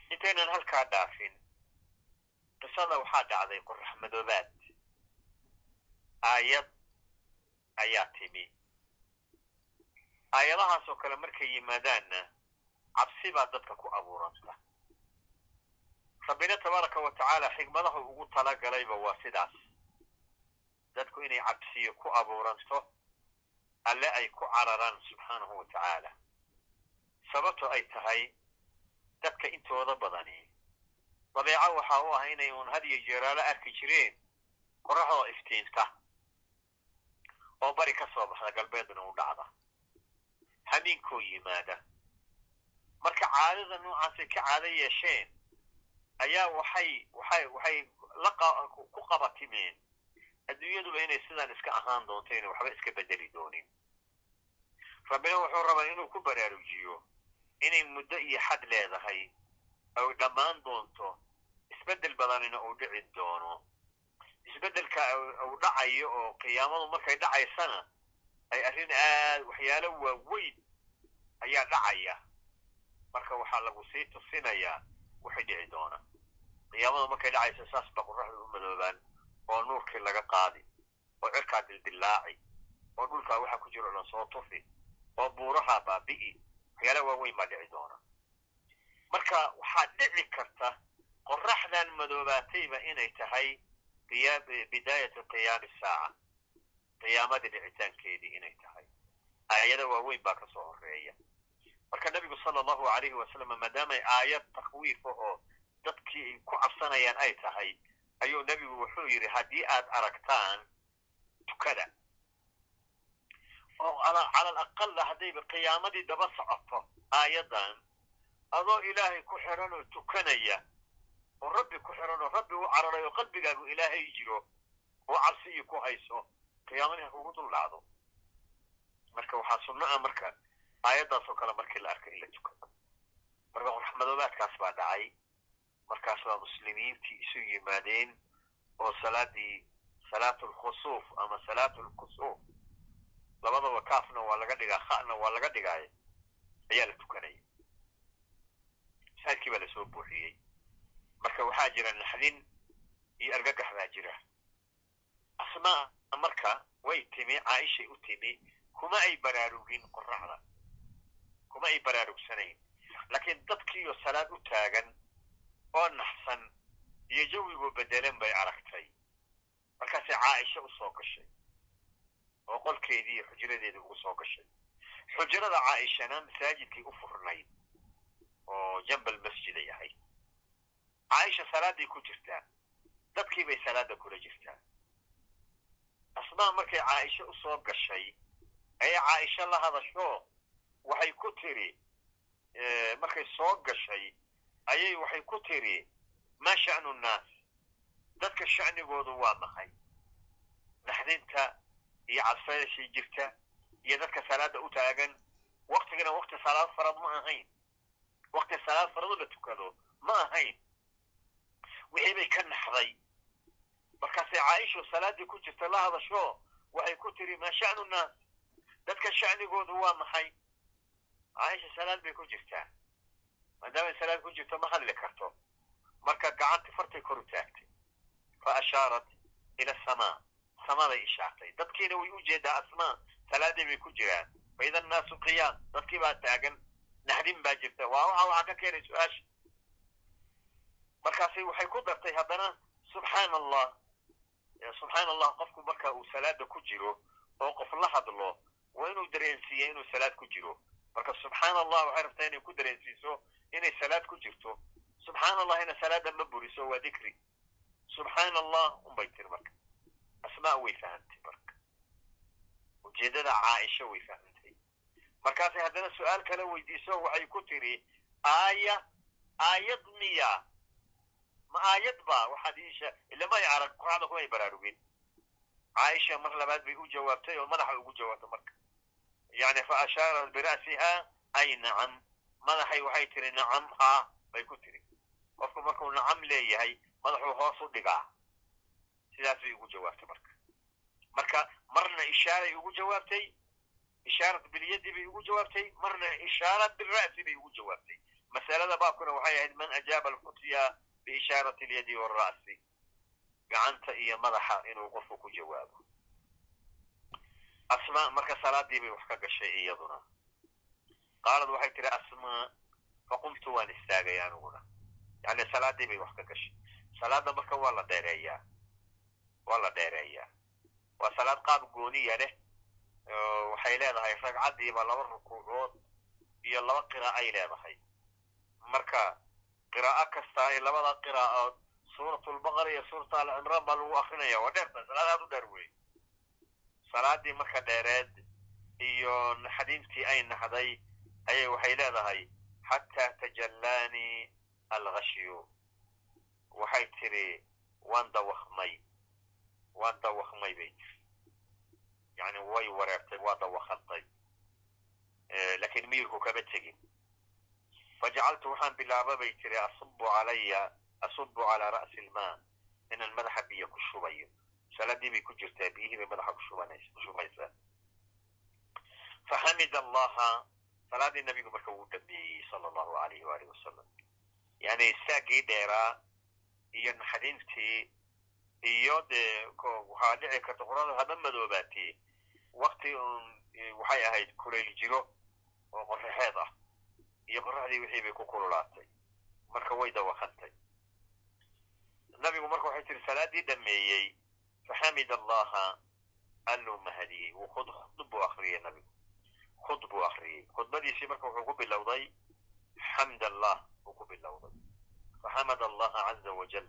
Intaynan halkaa dhaafin qisada waxaa dhacday qorax madoobaad aayad ayaa timi. Aayadahaasoo kale markay yimaadaanna cabsi baa dadka ku abuuranta. Rabbina tabaaraka wa tacaala xigmadaha ugu talagalayba waa sidaas. Dadku inay cabsiyo ku abuuranto alle ay ku cararaan subxaanahu wa tacaala. Sababto ay tahay dadka intooda badani dabeeco waxaa u ah inay uun had iyo jeeraalo arki jireen qoraxdoo iftiinta oo bari ka soo baxda galbeedna u dhacda. Habeenkoo yimaada. Marka caadada noocaasay ka caado yeesheen ayaa waxay waxay waxay ku qabatimeen. Adduunyaduba inay sidaan iska ahaan doonto inay waxba iska bedeli doonin. Rabbina wuxuu rabaa inuu ku baraarujiyo inay muddo iyo xad leedahay oy dhammaan doonto isbeddel badanina uu dhici doono. Isbeddelka uu dhacayo oo qiyaamadu markay dhacaysana ay arrin aad waxyaalo waaweyn ayaa dhacaya. Marka waxaa lagu sii tusinayaa waxay dhici doona. Qiyaamadu markay dhacayso saas baa qoraxda u madoobaan oo nuurkii laga qaadi oo cirkaa dildillaaci oo dhulkaa waxa ku jiro dhan soo tufi oo buurahaa baabi'i waxyaala waaweyn baa dhici doona. Marka waxaa dhici karta qoraxdan madoobaatayba inay tahay bidaayati qiyaami saaca qiyaamadii dhicitaankeedii inay tahay aayada waaweyn baa ka soo horreeya marka nebigu sala allahu alayhi wasalam maadaamay aayad takwiif oo dadkii ku cabsanayaan ay tahay ayuu nebigu wuxuu yidhi haddii aad aragtaan tukada oo cala alaqala haddayba qiyaamadii daba socoto aayaddan adoo ilaahay ku xiran oo tukanaya oo rabbi ku xiran oo rabbi u cararay oo qalbigaagu ilaahay jiro oo cabsiyi ku hayso qiyaamadii ha kugu dul dhacdo marka waxaa sunno ah marka aayaddaasoo kale markii la arkay in la tukado marka qoraxmadoobaadkaas baa dhacay markaas baa muslimiintii isu yimaadeen oo salaadii salaatu lkhusuuf ama salaatu lkusuuf labadaba kaafna waa laga dhigaa kha'na waa laga dhigaayo ayaa la tukanaya masaajidkii baa la soo buuxiyey marka waxaa jira naxdin iyo argagax baa jira. Asmaa marka way timi caaishay u timi kuma ay baraarugin qoraxda kuma ay baraarugsanayn laakiin dadkiiyo salaad u taagan oo naxsan iyo jawigoo bedelan bay aragtay. Markaasay caaisha u soo gashay oo qolkeedii iyo xujradeedii ugu soo gashay. Xujrada caaishana masaajidkay u furnayd oo jambal masjid ay ahayd caaisha salaaday ku jirtaa dadkii bay salaada kula jirtaa asmaa markay caaisha u soo gashay ayay caaisha la hadasho waxay ku tiri markay soo gashay ayay waxay ku tiri maa sha'nu nnaas dadka sha'nigoodu waa maxay naxdinta iyo cadfadashii jirta iyo dadka salaada u taagan waktigana wakti salaad farad ma ahayn wakti salaad farado la tukado ma ahayn wixii bay ka naxday. Markaasay caaisho salaaddii ku jirta la hadasho waxay ku tiri maa sha'nu nnaas dadka sha'nigoodu waa maxay? Caaisha salaad bay ku jirtaa maadaamay salaad ku jirto ma hadli karto. Marka gacanti fartay kor u taagtay. Fa ashaarat ila asamaa samaday ishaartay. Dadkiina way u asmaa. Salaaday bay ku jiraan. Fa ida annaasu qiyaam. Dadkii baa taagan. Naxdin baa jirta. Waa waxa waxaa ka keenay su'aasha markaasi waxay ku dartay haddana subxaana allah subxaana allah qofku marka uu salaada ku jiro oo qof la hadlo waa inuu dareensiiya inuu salaad ku jiro. Marka subxaana allah waxay rabtaa inay ku dareensiiso inay salaad ku jirto. Subxaana allahina salaada ma buriso waa dikri. Subxaana allah unbay tiri marka. Asmaa way fahamtay marka. Ujeeddada caaisha way fahamtay. Markaasay haddana su'aal kale weydiiso waxay ku tiri aaya aayad miya ma aayad ba? Waxaad iisha ilamay arag qur'aanka kumay baraarugin. Caaisha mar labaad bay u jawaabtay oo madaxa ugu jawaabtay marka. Yani fa ashaarat bira'siha ay nacam. Madaxay waxay tiri nacam ha bay ku tiri. Qofku markuu nacam leeyahay madaxuu hoos u dhigaa. Sidaas bay ugu jawaabtay marka. Marka marna ishaaray ugu jawaabtay ishaarat bilyadi bay ugu jawaabtay marna ishaarat bira'si bay ugu jawaabtay. Masalada baabkuna waxay ahayd man ajaaba alfutya biishaarati alyadi waalra'si gacanta iyo madaxa inuu qofku ku jawaabo. Asmaa marka salaadii bay wax ka gashay iyaduna. Qaalad waxay tihi asmaa faqumtu waan istaagay aniguna. Yani salaadii bay wax ka gashay. Salaadda marka waa la dheereeyaa. Waa la dheereeyaa. Waa salaad qaab gooniya leh waxay leedahay ragcaddiiba laba rukuucood iyo laba qira'a ay leedahay. Marka qiraa'o kasta ay labada qiraa'ood suurat lbaqara iyo suurat alcimraan baa lagu akrinaya waa dheerta salaad aad u dheer wey salaadii marka dheereed iyo naxdintii ay naxday ayay waxay leedahay xataa tajallaanii alghashyu. Waxay tiri waan dawakmay waan dawakmay bay tiri yani way wareertay waa dawakantay laakiin miyirku kama tegin fajacaltu waxaan bilaaba bay tiri asubu calaya asubu calaa ra'si ilmaa inaan madaxa biyo ku shubayo salaadii bay ku jirtaa biyihii bay madaxa ku shubaysaa faxamid allaha salaadii nabigu marka wuu dhameeyey sala allahu alayhi waalihi wasalam yani istaagii dheeraa iyo naxdintii iyo dee waxaa dhici karta qurada haba madoobaatee wakti un waxay ahayd kulayl jiro oo qoraxeed ah iyo qoraxdii wixii bay ku kululaatay. Marka way dawakantay nabigu marka waxay tiri salaadii dhameeyey faxamid allaha alluu mahadiyey wuu khud khudb buu akriyey nabigu. Khud buu akriyey khudbadiisii marka wuxuu ku bilowday xamd allah buu ku bilowday. Faxamad allaha caza wajal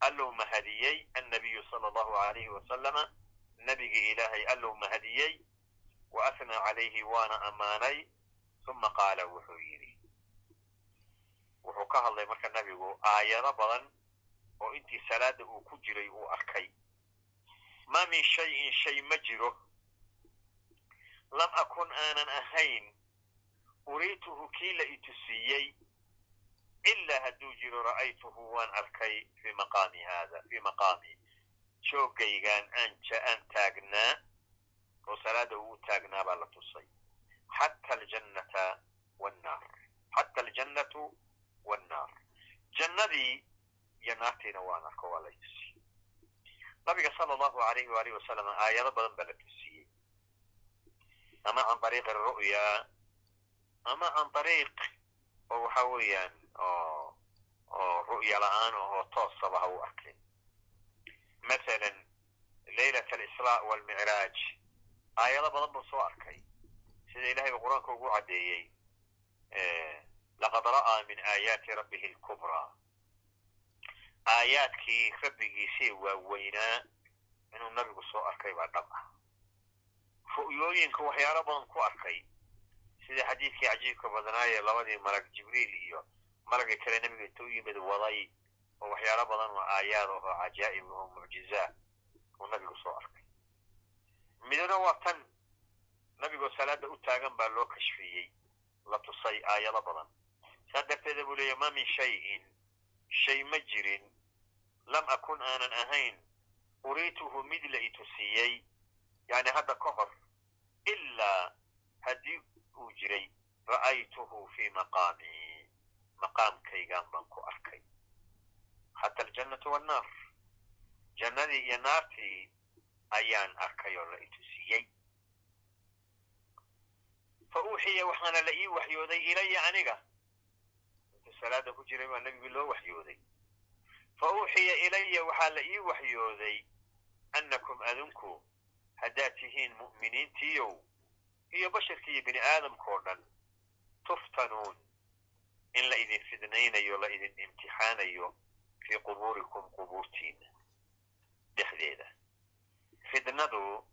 alluu mahadiyey annabiyu sala allahu alayhi wasalama nabigii ilaahay alluu mahadiyey wa asnaa calayhi waana ammaanay uma qaala wuxuu yidhi wuxuu ka hadlay marka nabigu aayado badan oo intii salaada uu ku jiray uu arkay. Ma min shayin shay ma jiro. Lam akun aanan ahayn. Uriituhu kii la itusiiyey. Ilaa hadduu jiro ra'aytuhu waan arkay fii maqaami haada fii maqaami joogaygaan aan taagnaa oo salaada uu taagnaa baa la tusay aljannatu wannaar jannadii iyo naartiina waan arko waa la tusiyey nabiga sala allahu alayhi waalihi wasalam aayado badan baa la tusiyey ama can ariiqi ru'ya ama can ariiq oo waxa weeyaan oo oo ru'ya la'aan oo toosaba ha u sida ilahay ba qur'aanka ugu caddeeyey laqad ra'aa min aayaati rabbihi alkubraa aayaadkii rabbigiisii waaweynaa inuu nabigu soo arkay baa dhab ah. Ru'yooyinka waxyaalo badan ku arkay sida xadiidkii cajiibka badnaaye labadii malag jibriil iyo malagii kale nabiga inta u yimid waday oo waxyaalo badan oo aayaad oo cajaa'ib oo mucjizaa uu nabigu soo arkay. Midna waa tan nabigoo salaada u taagan baa loo kashfiyey. La tusay aayado badan. Saa darteeda buu leeyahy ma min shayin. Shay ma jirin. Lam akun aanan ahayn. Uriituhu mid la itusiyey yani hadda ka hor ilaa haddii uu jiray ra'aytuhu fii maqaami. Maqaamkaygaan baan ku arkay. Xata aljannatu wannaar. Jannadii iyo naartii ayaan arkay oo la itusiyey fa uuxiya waxaana la ii waxyooday ilaya aniga. Intuu salaada ku jiray baa nebigii loo waxyooday. Fa uuxiya ilaya waxaa la ii waxyooday annakum adinku haddaad tihiin mu'miniintiiyow iyo basharka iyo bini aadamka oo dhan tuftanuun in la idin fidnaynayo la idin imtixaanayo fii qubuurikum qubuurtiina dhexdeeda. Fidnadu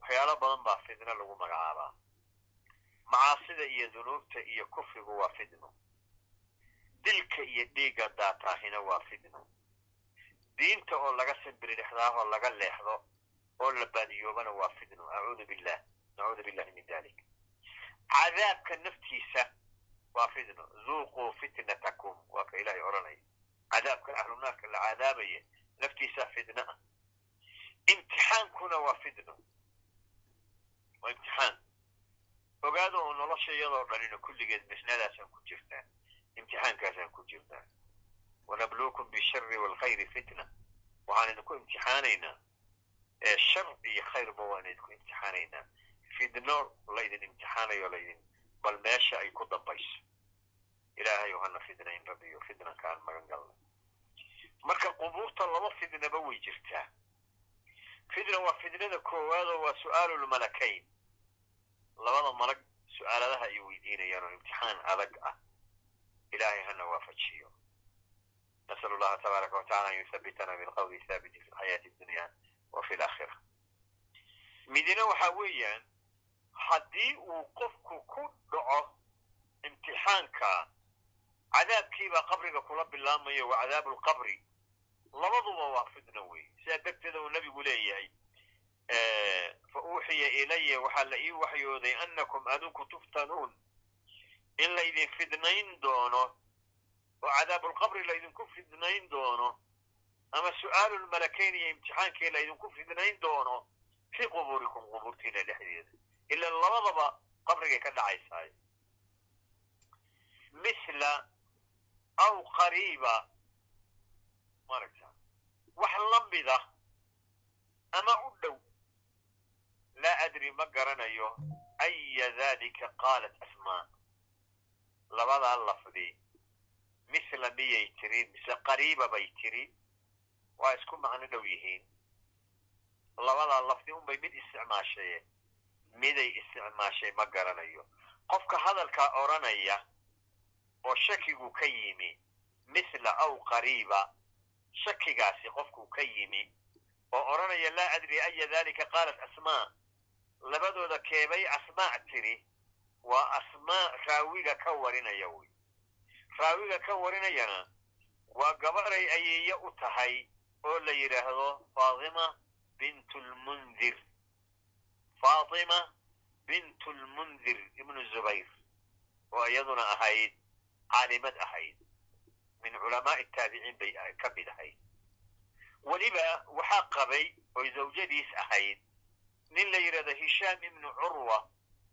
waxyaalo badan baa fidno lagu magacaabaa macaasida iyo dunuubta iyo kufrigu waa fidno. Dilka iyo dhiigga daataahina waa fidno. Diinta oo laga simbiridhexdaahoo laga leexdo oo la baadiyoobana waa fidno. Acuudu billah nacuudu billahi min dalik cadaabka naftiisa waa fidno. Zuuquu fitnatakum waa ka ilaahay odhanaya cadaabka ahlunaarka la cadaabaya naftiisa fidno ah imtixaankuna waa fidno. Waa imtixaan ogaada oo nolosha iyadoo dhanina kulligeed misnadaasaan ku jirtaa imtixaankaasaan ku jirtaa wanabluukum bishari waalkhayri fitna waxaan idinku imtixaanaynaa shar iyo khayrba waan idinku imtixaanaynaa fidno laydin imtixaanayo laydin bal meesha ay ku dambayso ilaahayo hana fidnayn rabbiyo fidnanka magan galnay marka qubuurta laba fidnaba way jirtaa fidna waa fidnada koowaadoo waa su'aalulmalakayn labada malag su'aaladaha ay weydiinayaan oo imtixaan adag ah ilaahay hana waafajiyo. Nasal allaha tabaaraka watacala an yuthabitana bilqawli thaabiti fi lxayaati addunya wa fi laakhira midina waxa weeyaan haddii uu qofku ku dhaco imtixaanka cadaabkiibaa qabriga kula bilaamayo wa cadaabu lqabri labaduba waa fidna wey sidaa darteeda uu nabigu leeyahay fa uuxiya ilaya waxaa la ii waxyooday annakum adinku tuftanuun. In laydin fidnayn doono oo cadaabulqabri laydinku fidnayn doono ama su'aalulmalakayn iyo imtixaankii laydinku fidnayn doono fii qubuurikum qubuurtiina dhexdeeda. Ila labadaba qabrigay ka dhacaysaay. Mithla aw qariiba maragta wax la ama u dhow laa adri ma garanayo aya dalika qaalat asmaa labadaa lafdi mithla miyay tiri mise qariiba bay tiri waa isku macno dhow yihiin labadaa lafdi unbay mid isticmaashaye miday isticmaashay ma garanayo qofka hadalkaa odhanaya oo shakigu ka yimi mithla aw qariiba shakigaasi qofku ka yimi oo odhanaya laa adri aya dalika qaalat asmaa labadooda keebay asmaa tiri. Waa asmaa raawiga ka warinaya wy raawiga ka warinayana waa gabaday ayeeye u tahay oo la yidhaahdo faatima bint lmundir faatima bint lmundir ibnu zubayr oo iyaduna ahayd caalimad ahayd. Min culamaai taabiciin bay ka mid ahayd. Weliba waxaa qabay oy zawjadiis ahayd nin la yidhahdo hishaam ibnu curwa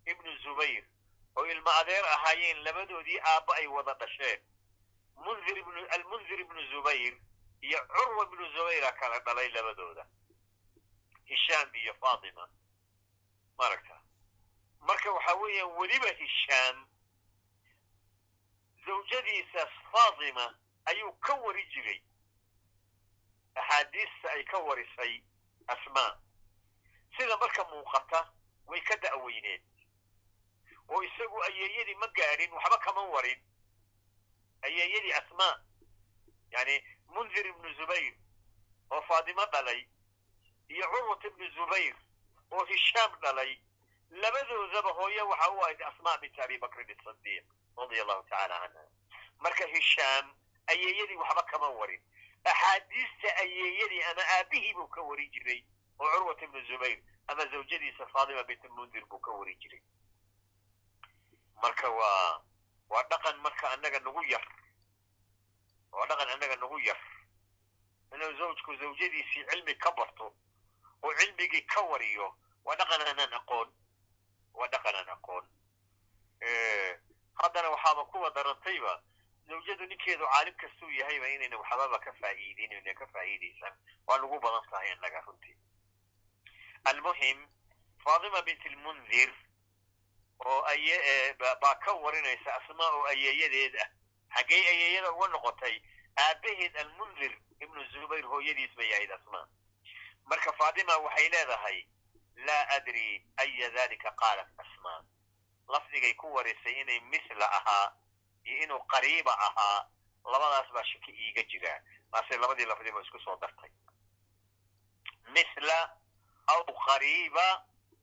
ibnu zubayr oo ilmo adeer ahaayeen labadoodii aabba ay wada dhasheen. Almundir ibnu zubayr iyo curwa ibnu zubayra kala dhalay labadooda. Hishaam iyo faatima maaragta marka waxa weeyaan weliba hishaam zawjadiisa faatima ayuu ka wari jiray. Axaadiista ay ka warisay asmaa sida marka muuqata way ka da'weyneed oo isagu ayeeyadii ma gaadhin waxba kama warin. Ayeeyadii asmaa yani mundir ibnu zubayr oo faatimo dhalay iyo curwat ibnu zubayr oo hishaam dhalay labadoodaba hooye waxa u ahayd asmaa bint abi bakrin isadiiq radia allahu tacala canha marka hishaam ayeeyadii waxba kama warin. Axaadiista ayeeyadii ama aabihii buu ka wari jiray oo curwat ibnu zubayr ama zawjadiisa faatima bint mundir buu ka wari jiray marka waa waa dhaqan marka annaga nagu yar waa dhaqan annaga nagu yar inuu zawjku zawjadiisii cilmi ka barto oo cilmigii ka wariyo waa dhaqan aanaan aqoon waa dhaqan aan aqoon haddana waxaaba kuwa darantayba zawjadu ninkeedu caalim kastuu yahayba inayna waxbaba ka faa'iidin ina ka faa'iidaysan waa nagu badan tahay innaga runtii almuhim faatima bint lmundir oo aye baa ka warinaysa asmaa oo ayeeyadeed ah. Xaggey ayeeyada uga noqotay aabaheed almundir ibnu zubayr hooyadiis bay ahayd asmaa. Marka faatima waxay leedahay laa adri aya dalika qaalat asmaa. Lafdigay ku warisay inay misla ahaa iyo inuu qariiba ahaa labadaas baa shaki iiga jiraa maase labadii lafdiba isku soo dartay aw qariiba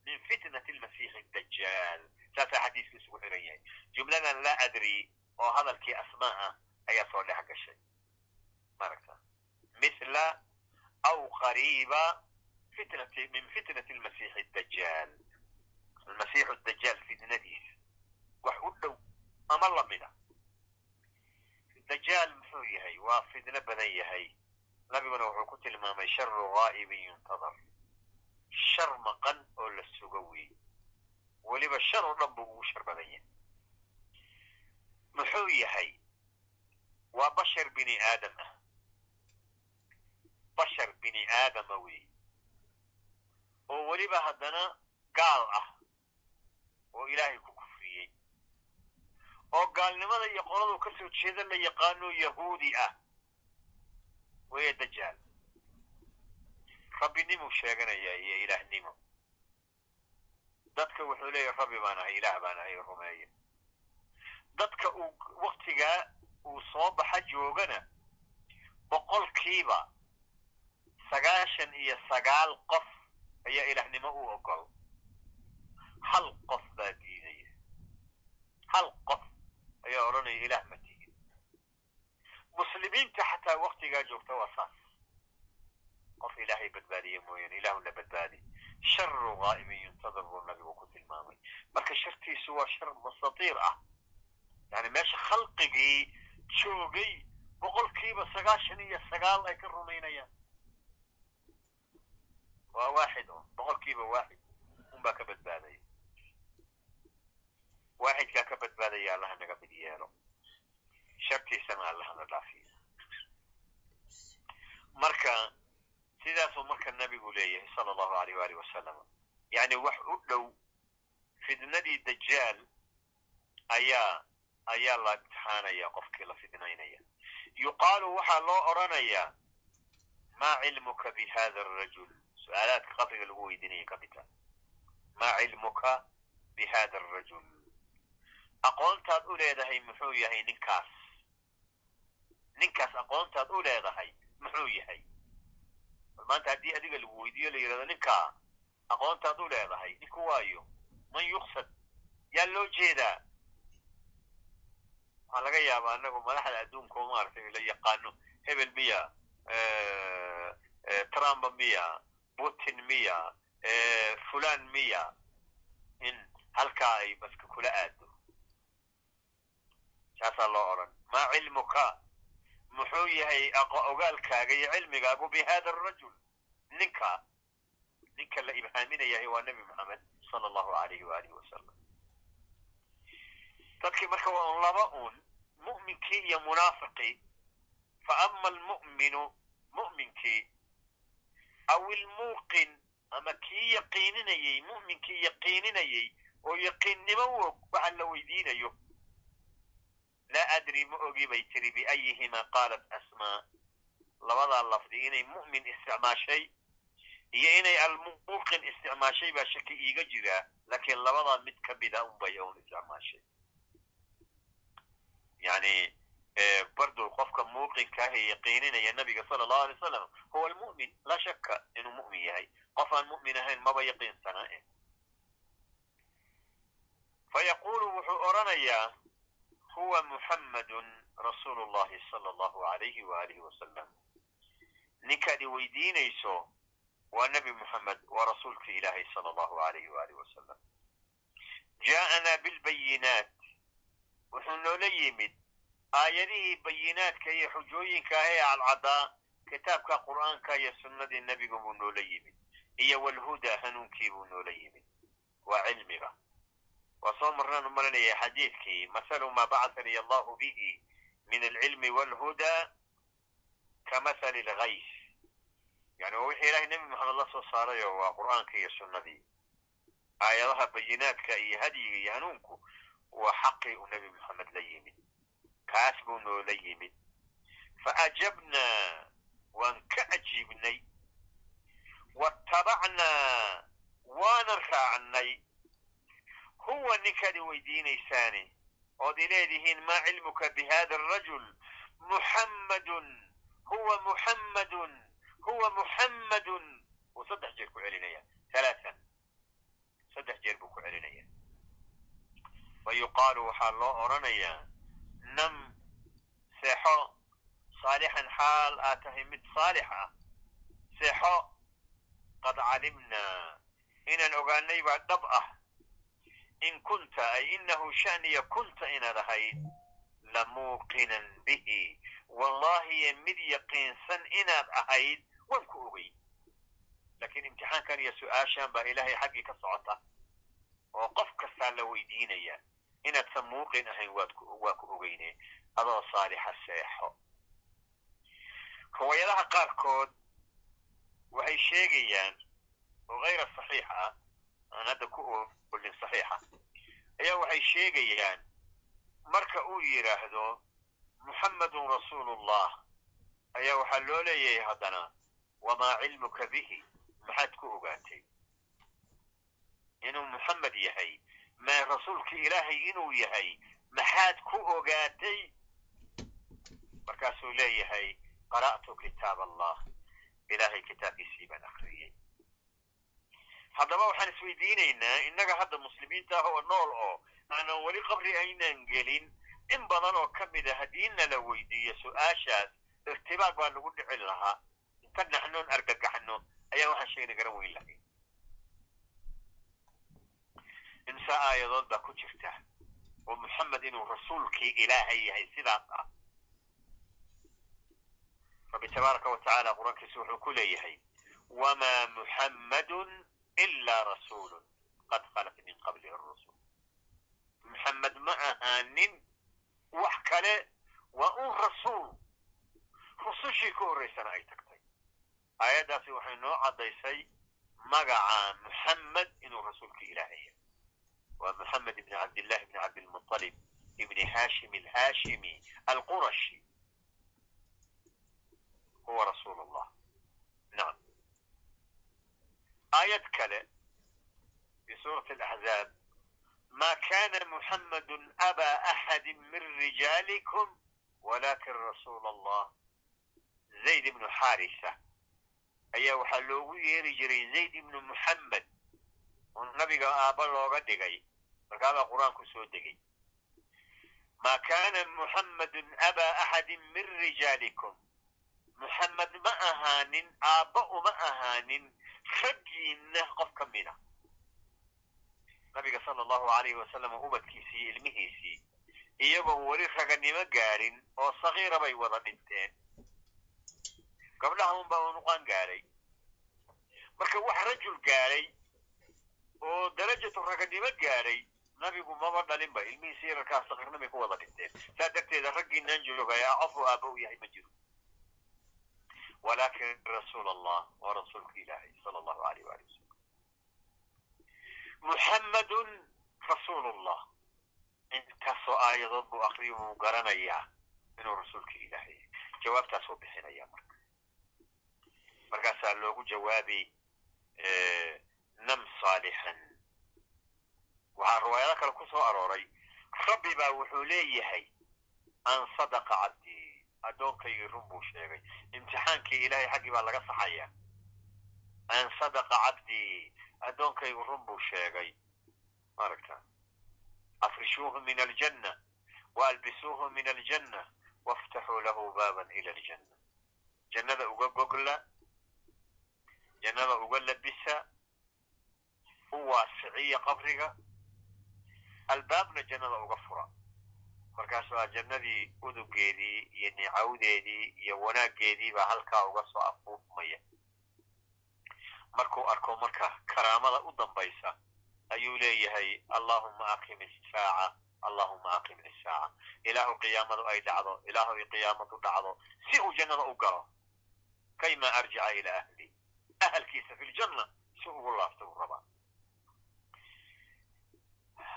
min fitnati lmasiixi dajaal saasaa xadiisku isugu xiran yahay jumladan laa adri oo hadalkii asmaa ah ayaa soo dhex gashay maragta misla aw qariiba min fitnati lmasiixi dajaal almasiixu dajaal fitnadiisa wax u dhow ama lamida dajaal muxuu yahay waa fitno badan yahay nabiguna wuxuu ku tilmaamay sharu ghaa'ibin shar maqan oo la sugo wey weliba shar oo dhan buu ugu shar badan yahay muxuu yahay waa bashar bini aadam ah bashar bini aadama wey oo weliba haddana gaal ah oo ilaahay ku kufriyey oo gaalnimada iyo qoladu ka soo jeeda la yaqaano yahuudi ah weye dajaal rabbinimuu sheeganaya iyo ilaahnimo dadka wuxuu leeyahy rabbi baan ahay ilaah baan ahay rumeeya dadka uu waktigaa uu soo baxa joogana boqolkiiba sagaashan iyo sagaal qof ayaa ilaahnimo u ogol hal qof baa diidaya. Hal qof ayaa odhanaya ilaah ma tigin. Muslimiinta xataa waktigaa joogta waa saas qof ilaahay badbaadiye mooyaane ilaahu la badbaadi sharu ghaa'ibin yuntadar buu nabigu ku tilmaamay marka shartiisu waa shar mustatiir ah yani meesha khalqigii joogay boqolkiiba sagaashan iyo sagaal ay ka rumaynayaan waa waaxid un boqolkiiba waaxid unbaa ka badbaadaya waaxidkaa ka badbaadaya allaha naga mid yeelo shartiisana allahana dhaafiyo marka sidaasuu marka nabigu leeyahay sala allahu aleyh waali wasalam yani wax u dhow fidnadii dajaal ayaa ayaa la imtixaanaya qofkii la fidnaynaya yuqaalu waxaa loo odrhanayaa maa cilmuka bi hada arajul su'aalaadka qabriga lagu weydiinaya ka mid taha maa cilmuka bi hada arajul aqoontaad u leedahay muxuu yahay ninkaas? Ninkaas aqoontaad u leedahay muxuu yahay bal maanta haddii adiga lagu weydiiyo la yidhahdo ninkaa aqoontaad u leedahay ninku waayo man yuqsad yaa loo jeedaa waxaa laga yaabaa anagu madaxda adduunka oo maaragtay la yaqaano hebel miya trump miya putin miya fulan miya in halkaa ay baska kula aado. Saasaa loo odhan. Maa cilmuka muxuu yahay ogaalkaaga iyo cilmigaagu bi hada arajul ninka ninka la ibhaaminayahay waa nebi moxamed sala allahu alayhi waalihi wasalam dadkii marka waa un laba un mu'minkii iyo munaafiqii fa ama almu'minu mu'minkii aw ilmuuqin ama kii yaqiininayey mu'minkii yaqiininayey oo yaqiinnimo u og waxa la weydiinayo laa adri ma ogi bay tiri biayihimaa qaalat asmaa labadaa lafdi inay mu'min isticmaashay iyo inay almuuqin isticmaashay baa shaki iiga jiraa laakiin labadaa mid ka mida unbay un isticmaashay. Yani bardow qofka muuqinka ah ee yaqiininaya nabiga sala allahu alay wasalam huwa almu'min laa shaka inuu mu'min yahay. Qof aan mu'min ahayn maba yaqiinsanaa fa wuxuu odhanayaa huwa muxammadun rasuulu llahi sala allahu alayhi waalihi wasalam ninkaad i weydiinayso waa nebi moxamed waa rasuulka ilaahay sala allahu alayhi waalihi wasalam jaa'anaa bilbayinaat wuxuu noola yimid. Aayadihii bayinaadka iyo xujooyinka ah ee cadcadaa kitaabka qur'aanka iyo sunnadii nebiga buu noola yimid. Iyo walhudaa hanuunkii buu noola yimid. Waa cilmiga waa soo marnaan u malinaya xadiidkii mahalu maa bacahani allahu bihi min alcilmi walhudaa ka mahali lgays yani waa wixii ilahay nebi moxamed la soo saarayo waa qur'aanka iyo sunnadii. Aayadaha bayinaadka iyo hadyiga iyo hanuunku waa xaqii uu nebi moxamed la yimid. Kaas buu noola yimid. Faajabnaa waan ka ajiibnay. Watabacnaa waanan raacnay huwa ninkaad i weydiinaysaani ood i leedihiin maa cilmuka bi hada arajul muxammadun huwa muxammadun huwa muxammadun wuu saddex jeer ku celinaya halaaan saddex jeer buu ku celinaya fa yuqaalu waxaa loo odhanayaa nam seexo saalixan xaal aad tahay mid saalix ah seexo qad calimnaa inaan ogaanay baa dhab ah in kunta ay inahu shaniya kunta inaad ahayd lamuuqinan bihi wallahiye mid yaqiinsan inaad ahayd waan ku ogey laakiin imtixaankan iyo su'aashan baa ilaahay xaggii ka socota oo qof kastaa la weydiinaya inaadsan muuqin ahayn waa ku ogeyne adoo saalixa seexo riwaayadaha qaarkood waxay sheegayaan oo hayra saxiix ah aan ku olin saxiixa. Ayaa waxay sheegayaan marka uu yidhaahdo muxammadun rasuulullah ayaa waxaa loo leeyahay haddana wamaa cilmuka bihi? Maxaad ku ogaatay. Inuu muxammed yahay maa rasuulki ilaahay inuu yahay maxaad ku ogaatay? Markaasuu leeyahay qara'tu kitaab allah. Ilaahay kitaabkiisii baan akriyey haddaba waxaan isweydiinaynaa innaga hadda muslimiinta ah oo nool oo aanan weli qabri aynaan gelin in badan oo ka mida haddii nala weydiiyo su'aashaas irtibaaq baa lagu dhicin lahaa. Inta naxnoon argagaxno ayaa waxaan sheegna garan weyn lahayn imse aayadood baa ku jirta oo muxamed inuu rasuulkii ilaahay yahay sidaas ah. Rabbi tabaaraka wa tacaala qur'aankiisu wuxuu ku leeyahay wamaa muxammadun ilaa rasuulun qad khalat min qablihi rusul muxamed ma ahaanin wax kale waa un rasuul rusushii ka horraysana ay tagtay aayaddaasi waxay noo caddaysay magaca muxamed inuu rasuulkii ilaahay yahay waa muxamed ibni cabdillahi ibni cabdilmuطalib ibni hashim alhashimi alqurashi huwa rasuul aayad kale fi suurati alaxzaab ma kana muxamadu aba axadi min rijaalikum walakin rasuul allah zayd ibnu xarisa ayaa waxaa loogu yeeri jiray zayd ibnu muxamed oo nabiga aabba looga dhigay markaabaa qur'aanku soo degay ma kana muxamadu aba axadi min rijaalikum muxamed ma ahaanin aabba uma ahaanin raggiinna qof ka mida nabiga sala allahu alayhi wasalam ubadkiisii ilmihiisii iyagoon weli raganimo gaadhin oo sagiira bay wada dhinteen. Gabdhaha un baa unuqaan gaadhay marka wax rajul gaadhay oo darajatu raganimo gaadhay nabigu maba dhalinba ilmihiisi yararkaa sagiirnimay ku wada dhinteen. Saa darteeda raggiinaan joogaya qofu aabba u yahay ma jiro walakin rasuul allah waa rasuulka ilaahay sala allahu alayh waali wasalam muxammadun rasuulullah intaasoo aayadood buu akriyo wuu garanayaa inuu rasuulka ilaahay jawaabtaasuu bixinaya marka markaasaa loogu jawaabay nam saalixan waxaa riwaayado kale ku soo arooray rabbi baa wuxuu leeyahay an sadaqa addoonkaygii run buu sheegay. Imtixaankii ilaahay xaggii baa laga saxaya an sadaqa cabdii addoonkaygu run buu sheegay. Maaragta afrishuuhu min aljanna waalbisuuhu min aljanna waftaxuu lahu baaban ila aljanna. Jannada uga gogla jannada uga labisa u waasiciya qabriga albaabna jannada uga fura markaas waa jannadii udugeedii iyo nicawdeedii iyo wanaaggeedii baa halkaa uga soo afuufmaya. Markuu arko marka karaamada u dambaysa ayuu leeyahay allahuma aqim isaaca allahuma aqim isaaca ilaahu qiyaamadu ay dhacdo ilaahu ay qiyaamadu dhacdo. Si uu jannada u galo kayma arjica ila ahli? Ahalkiisa fi ljanna si ugu laabta u rabaa.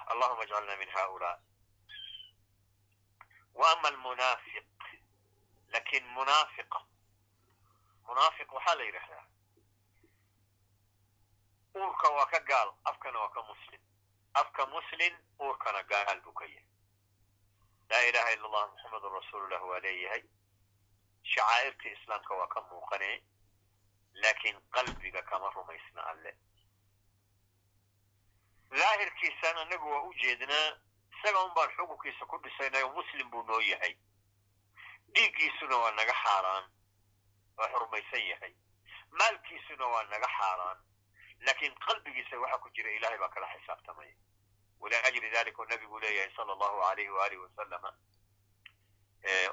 Allahuma ajcalna min haulaa wa ama almunaafiq laakiin munaafiqa munaafiq waxaa la yidhahdaa uurka waa ka gaal afkana waa ka muslim afka muslim uurkana gaal buu ka yahay laa ilaha illa allah muxamedun rasuulullah waa leeyahay shacaa'irtii islaamka waa ka muuqanee laakiin qalbiga kama rumaysna alle daahirkiisan annagu waa u isaga unbaan xukunkiisa ku dhisaynay muslim buu noo yahay dhiiggiisuna waa naga xaaraan waa xurmaysan yahay maalkiisuna waa naga xaaraan laakiin qalbigiisa waxa ku jira ilahay baa kala xisaabtamaya waliajli dalika nabigu leeyahay sala allahu alayhi waalih wasalama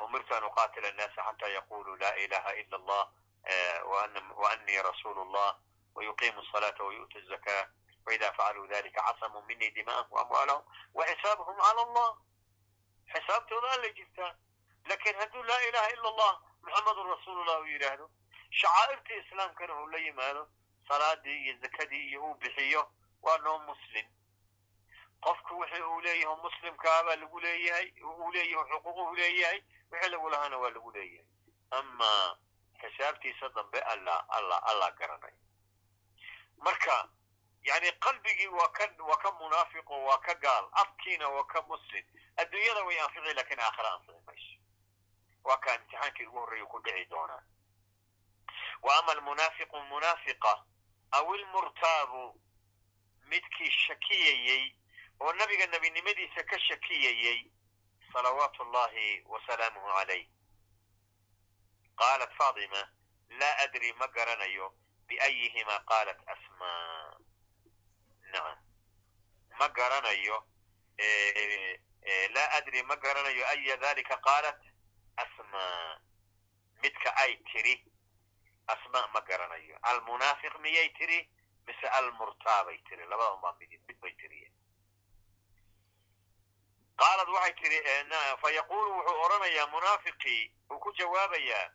umirtu eh, an uqatila annaasa xataa yaquluu laa ilaha ila eh, allah waanii rasuulu llah wayuqimu salaata wayu'tu zakaa وإذا فعلوا ذلك عصموا مني دماءهم وأموالهم وحسابهم على الله حسابته لا جبتها لكن هدو لا إله إلا الله محمد رسول الله ويراهدو شعائرتي إسلام كانوا لي ماله صلاة دي الزكاة دي هو بحيه وأنهم مسلم qofku wixii uu leeyahay muslim kaabaa lagu leeyahay uu leeyahay xuquuquhu leeyahay wixii lagu lahaana waa lagu leeyahay ama xisaabtiisa dambe alla alla alla garanay marka yani qalbigii waa ka waa ka munaafiqo waa ka gaal afkiina waa ka muslim adduunyada way anfici laakiin aakhira anfici mayso waa kaa imtixaankii ugu horreeya ku dhici doonaa wa ama almunaafiqu munaafiqa aw ilmurtaabu midkii shakiyayey oo nabiga nebinimadiisa ka shakiyayey salawaatu ullahi wasalaamuhu calayh qaalat faatima laa adri ma garanayo biayihimaa qaalat asmaa ma garanayo laa adri ma garanayo aya dalika qaalat asmaa midka ay tiri asmaa ma garanayo. Almunaafiq miyay tiri mise almurtaabay tiri? Labada un baa mid bay tiriye qaalad waxay tiri fa yaqulu wuxuu odhanayaa munaafiqii uu ku jawaabayaa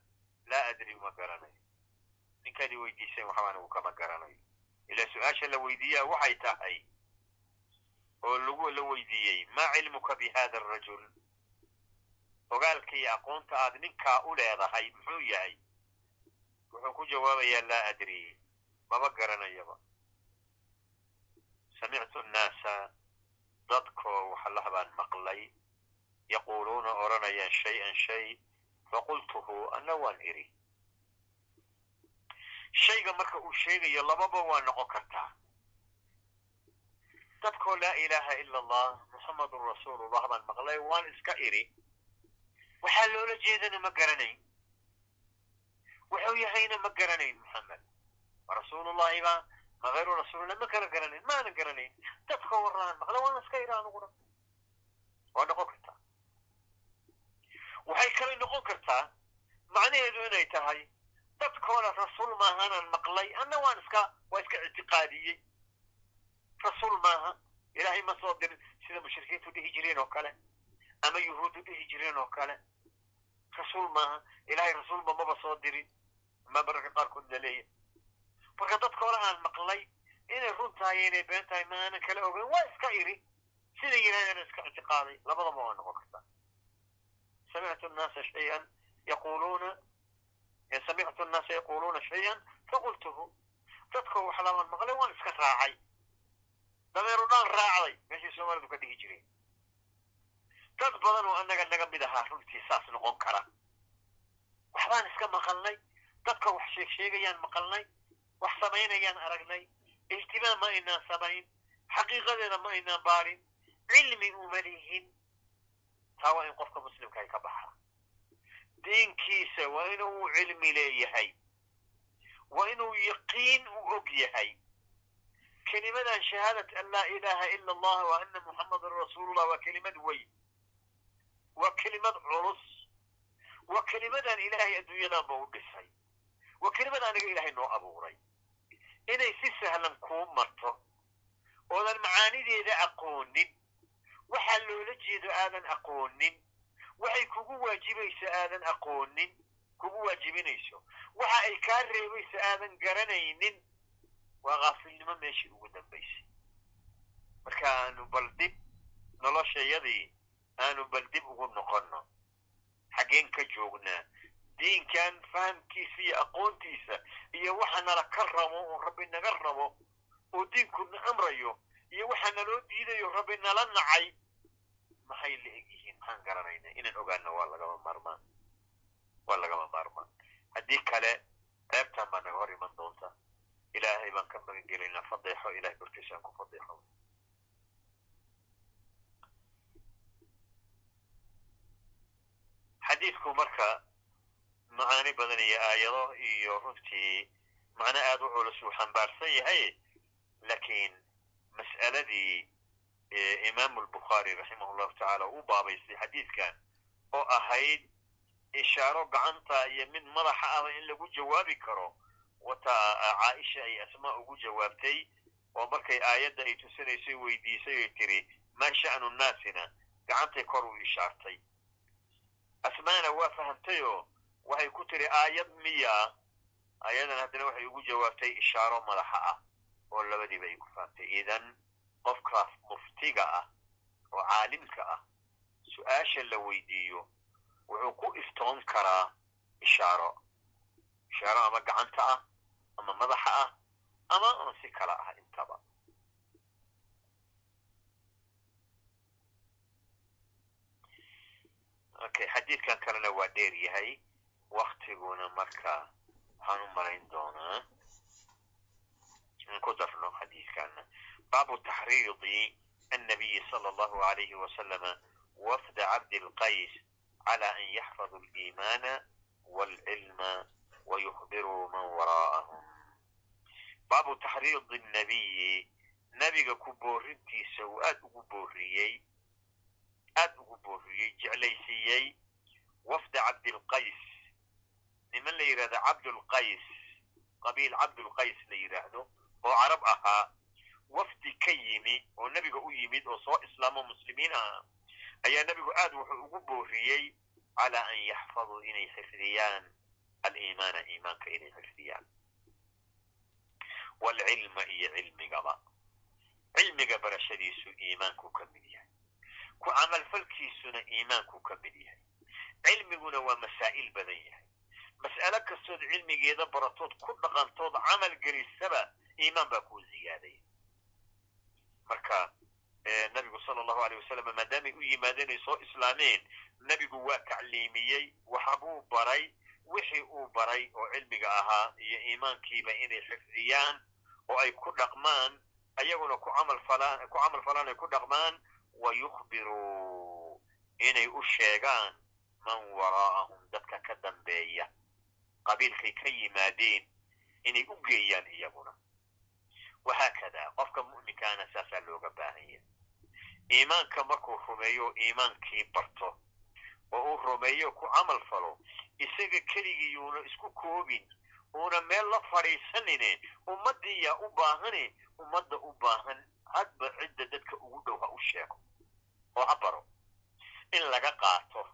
laa adri ma garanayo. Ninkaadi weydiiseen waxba anigu kama garanayo ila su'aasha la weydiiyaa waxay tahay oo lagu la weydiiyey maa cilmuka bi hada arajul ogaalka iyo aqoonta aad ninkaa u leedahay muxuu yahay? Wuxuu ku jawaabayaa laa adri maba garanayaba samictu nnaasa dadkoo waxalah baan maqlay yaquuluuna odhanayaan shay-an shay faqultuhu ana waan iri shayga marka uu sheegayo lababa waa noqon kartaa dadkoo laa ilaaha ila allah muxammadun rasuulullah baan maqlay waan iska iri. Waxaa loola jeedana ma garanayn. Wuxuu yahayna ma garanayn muxamed rasuulullahi ba ma hayru rasuulillah ma kala garanayn maana garanayn. Dadkoo waraan maqla waan iska iri aniguna waa noqon kartaa waxay kale noqon kartaa macnaheedu inay tahay dadkoona rasuul maahanaan maqlay anna waan iska waa iska ictiqaadiyey. Rasuul maaha ilaahay ma soo dirin sida mushrikiintu dhihi jireen oo kale ama yuhuuddu dhihi jireen oo kale. Rasuul maaha ilaahay rasuulba maba soo dirin ma mararka qaarkood la leeyahy marka dadkoona aan maqlay inay run tahay inay been tahay ma aanan kala ogeyn waa iska iri. Sida yidhahdana iska ictiqaaday labadaba waa noqon kartaa. Samictu shayan yaquluuna samictu annaasa yaquluuna shayan faqultuhu dadkoo wax labaan maqlay waan iska raacay dameeru dhaan raacday meeshii soomaalidu ka dhigi jireen dad badan oo annaga naga mid ahaa runtii saas noqon kara waxbaan iska maqalnay dadka wax sheeg sheegayaan maqalnay wax samaynayaan aragnay ihtimaam ma aynaan samayn xaqiiqadeeda ma aynaan baarin cilmi uma lihin taa waa in qofka muslimka ay ka baxa diinkiisa waa inuu cilmi leeyahay waa inuu yaqiin u og yahay. Kelimadan shahaadat an laa ilaha ila allah wa ana muxamadan rasuulullah waa kelimad weyn waa kelimad culus waa kelimadan ilaahay adduunyadanba u dhisay waa kelimad aniga ilaahay noo abuuray. Inay si sahlan kuu marto oodan macaanideeda aqoonin waxaa loola jeedo aadan aqoonin waxay kugu waajibayso aadan aqoonin kugu waajibinayso waxa ay kaa reebayso aadan garanaynin waa kaafilnimo meeshii ugu dambaysay marka aanu bal dib noloshayadii aanu bal dib ugu noqonno xaggeen ka joognaa diinkan fahamkiisa iyo aqoontiisa iyo waxa nala ka rabo oo rabbi naga rabo oo diinkuna amrayo iyo waxaa naloo diidayo rabbi nala nacay maxay la eg yihiin maxaan garanayna inaan ogaana waa lagama maarmaan. Waa lagama maarmaan. Haddii kale ceebtaan baa naga hor iman doonta ilaahay baan ka magan gelaynaa fadeexo ilahay korkiisaan ku fadeexo xadiidku marka macaani badan iyo aayado iyo runtii macno aad u culus uu xambaarsan yahay laakiin mas'aladii imaamu albukhaari raximah llahu tacaala uu baabaystay xadiidkan oo ahayd ishaaro gacanta iyo mid madaxa ahba in lagu jawaabi karo wata caaisha ay asmaa ugu jawaabtay oo markay aayadda ay tusinaysay weydiisay oy tiri maa sha'nu nnaasina gacantay kor u ishaartay asmaana waa fahamtayoo waxay ku tiri aayad miya aayadan haddana waxay ugu jawaabtay ishaaro madaxa ah oo labadiiba ay ku fahamtay idan qofkaas muftiga ah oo caalimka ah su'aasha la weydiiyo wuxuu ku iftoon karaa ishaaro. Ishaaro ama gacanta ah ama madaxa ah ama on si kala ah intaba. Okay xadiidkan kalena waa dheer yahay. Waktiguna marka waxaan u malayn doonaa. In ku darno xadiidkana baabu taxriidi annabiyi sala allahu alayhi wasalama wafda cabdi lqays cala an yaxfaduu aliimaana waalcilma wayukhbiruu man waraa'ahum baabu taxriidi annabiyi nabiga ku boorintiisa uu aad ugu booriyey aad ugu booriyey jeclaysiiyey wafda cabdilqays niman la yidhahdo cabdulqays qabiil cabdulqays la yidhaahdo oo carab ahaa wafdi ka yimi oo nebiga u yimid oo soo islaamo muslimiin ah ayaa nebigu aad wuxuu ugu booriyey calaa an yaxfaduu inay xifdiyaan aliimaana iimaanka inay xifdiyaan. Waalcilma iyo cilmigaba. Cilmiga barashadiisu iimaanku ka mid yahay. Ku camalfalkiisuna iimaanku ka mid yahay. Cilmiguna waa masaa'il badan yahay. Mas'alo kastood cilmigeeda baratood ku dhaqantood camal gelisaba iimaan baa kuu ziyaadaya marka nabigu sala allahu aleyh wasalam maadaamay u yimaadeen ay soo islaameen nebigu waa tacliimiyey waxabuu baray wixii uu baray oo cilmiga ahaa iyo iimaankiiba inay xifdiyaan oo ay ku dhaqmaan ayaguna ku camal falaan ay ku dhaqmaan wa yukhbiruu inay u sheegaan man waraa'ahum dadka ka dambeeya. Qabiilkay ka yimaadeen inay u geeyaan iyaguna wahaakada qofka mu'minkaana saasaa looga baahanya iimaanka markuu rumeeyo iimaankii barto oo uu rumeeyo ku camal falo isaga keligii uuna isku koobin uuna meel la fadhiisanine ummaddii yaa u baahane ummadda u baahan hadba cidda dadka ugu dhow ha u sheego oo ha baro in laga qaato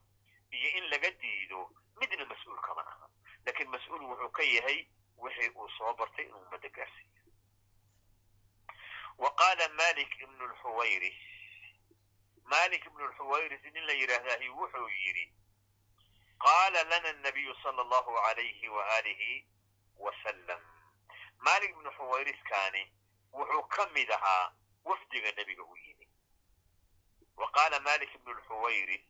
iyo in laga diido midna mas'uul kama aha laakiin mas'uul wuxuu ka yahay wixii uu soo bartay inuu ummadda gaarsiiyo wa qaala malik ibnu lxuwayris malik ibnu lxuwayris nin la yidhaahdahi wuxuu yidhi qaala lana nabiyu sala allahu alayhi wa alihi wasalam malik ibnu xuwayriskaani wuxuu ka mid ahaa wafdiga nebiga u yimi wa qaala malik ibnu lxuwayris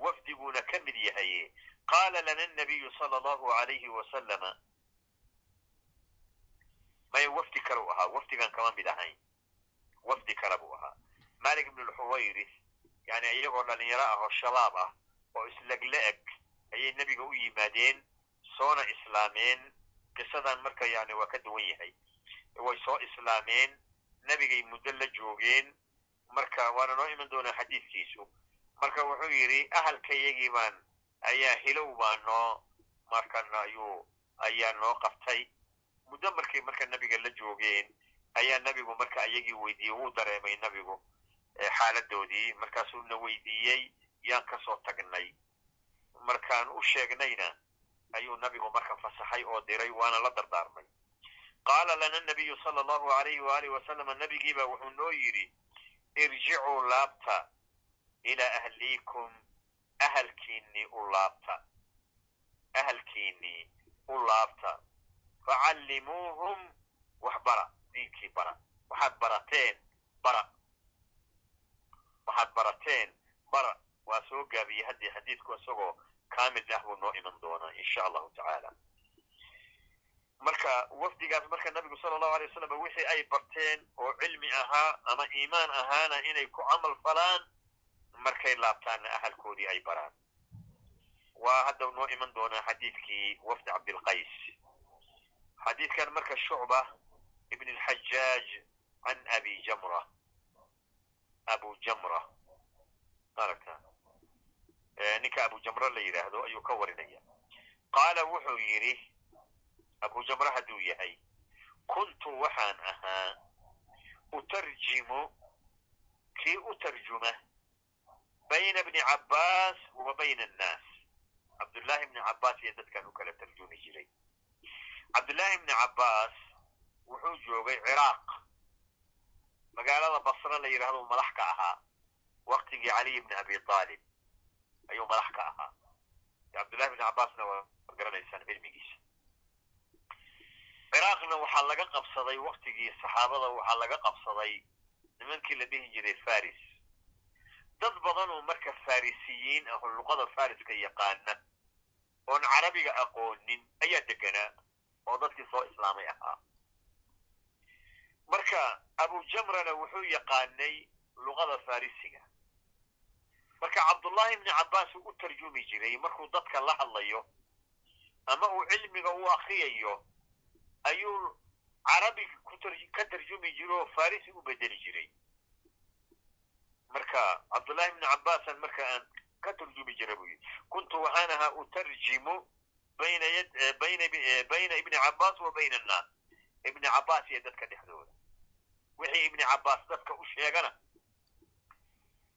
wafdiguna ka mid yahaye qaala lana nabiyu sala allahu alayhi wasalama maya wafdi kale u ahaa wafdigan kama mid ahayn. Wafdi kale buu ahaa. Malik ibnu lxuwayris yani iyagoo dhalinyaro ah oo shabaab ah oo islegla eg ayay nebiga u yimaadeen soona islaameen. Qisadan marka yani waa ka duwan yahay. Way soo islaameen nebigay muddo la joogeen. Marka waana noo iman doonaa xadiidkiisu marka wuxuu yidhi ahalkayagii baan ayaa hilow baa noo markan ayuu ayaa noo qabtay muddo markay marka nebiga la joogeen ayaa nebigu marka ayagii weydiiyey wuu dareemay nebigu xaaladoodii. Markaasuu na weydiiyey yaan ka soo tagnay. Markaan u sheegnayna ayuu nabigu marka fasaxay oo diray waana la dardaarmay. Qaala lana nabiyu sala allahu alayhi waalihi wasalama nebigiiba wuxuu noo yidhi irjicuu laabta ilaa ahliikum ahalkiinnii u laabta ahalkiinnii u laabta facallimuuhum waxbara diinkii bara waxaad barateen bara waxaad barateen bara waa soo gaabiyey haddii xadiidku isagoo kaamil ah buu noo iman doonaa insha allahu tacaala marka wafdigaas marka nabigu sala allahu alay wasalam wixii ay barteen oo cilmi ahaa ama iimaan ahaana inay ku camal falaan markay laabtaanna ahalkoodii ay baraan waa hadda noo iman doonaa xadiidkii wafdi cabdilqays xadiidkan marka shucba ibn alxajaaj can abi jamra abu jamra maaragta ninka abu jamra la yidhaahdo ayuu ka warinaya. Qaala wuxuu yidhi abu jamra hadduu yahay kuntu waxaan ahaa utarjimu kii u tarjuma bayna bni cabbaas wa bayna annaas. Cabdullaahi ibni cabbaas iyo dadkan u kala tarjumi jiray cabdullaahi ibni cabbaas wuxuu joogay ciraaq. Magaalada basre la yidhahdo madax ka ahaa. Waktigii caliy ibni abi aalib ayuu madax ka ahaa. Cabdullahi ibni cabbaasna waa garanaysaan cilmigiisa ciraaqna waxaa laga qabsaday waktigii saxaabada waxaa laga qabsaday nimankii la dhihi jiray faris. Dad badan oo marka farisiyiin ah oo luqada fariska yaqaana oon carabiga aqoonin ayaa deganaa oo dadkii soo islaamay ahaa. Marka abu jamrana wuxuu yaqaanay luqada farisiga. Marka cabdullahi ibni cabbaas uu u tarjumi jiray markuu dadka la hadlayo ama uu cilmiga u akriyayo ayuu carabi ka tarjumi jira oo farisi u bedeli jiray. Marka cabdullahi ibni cabbaasan marka aan ka tarjumi jira buu yidhi kuntu waxaan ahaa utarjimu bayna ibni cabbaas wa bayna annaas ibni cabbaas iyo dadka dhexdooda wixii ibni cabbaas dadka u sheegana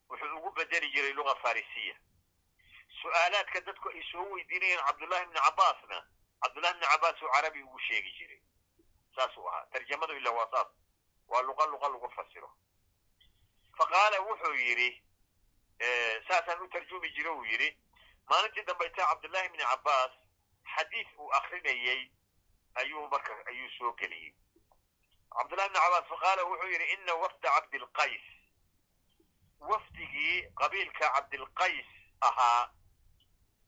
wuxuu ugu bedeli jiray luga farisiya su'aalaadka dadku ay soo weydiinayaan cabdullahi ibni cabbaasna cabdullahi ibni cabbaas uu carabi ugu sheegi jiray saasuu ahaa tarjamadu ila waa saas waa luqa luqa lagu fasiro fa qaala wuxuu yidhi saasaan u tarjumi jiro uu yidhi maalintii dambayta cabdullahi ibni cabbaas xadiid uu akrinayey ayuu marka ayuu soo geliyey cabdullahi ibni cabbaas fa qaala wuxuu yidhi ina wafda cabdilqays wafdigii qabiilka cabdilqays ahaa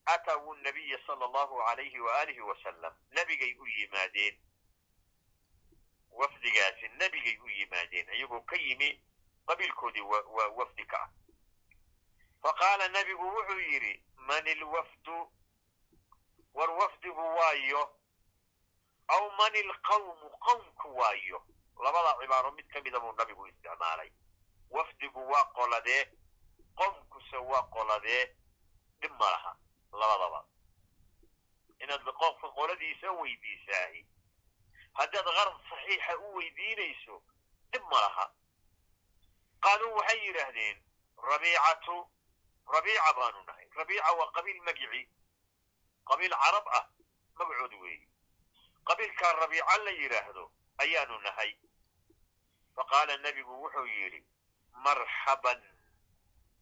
atawu nabiya sala allahu alayhi waalihi wasalam nebigay u yimaadeen. Wafdigaasi nebigay u yimaadeen iyagoo ka yimi qabiilkoodii waa wafdi ka ah. Fa qaala nebigu wuxuu yidhi man ilwafdu war wafdigu waayo. Aw man ilqawmu qawmku waayo. Labada cibaaro mid ka mida buu nabigu isticmaalay. Wafdigu waa qoladee qowmkuse waa qoladee. Dhib ma laha labadaba. Inaad qofka qoladiisa weydiisaahi. Haddaad qarad saxiixa u weydiinayso dhib ma laha. Qaaluu waxay yidhaahdeen rabiicatu rabiica baanu nahay. Rabiica waa qabiil magici qabiil carab ah magacood weeye qabiilkaa rabiica la yidhaahdo ayaanu nahay. Fa qaala nebigu wuxuu yidhi marxaban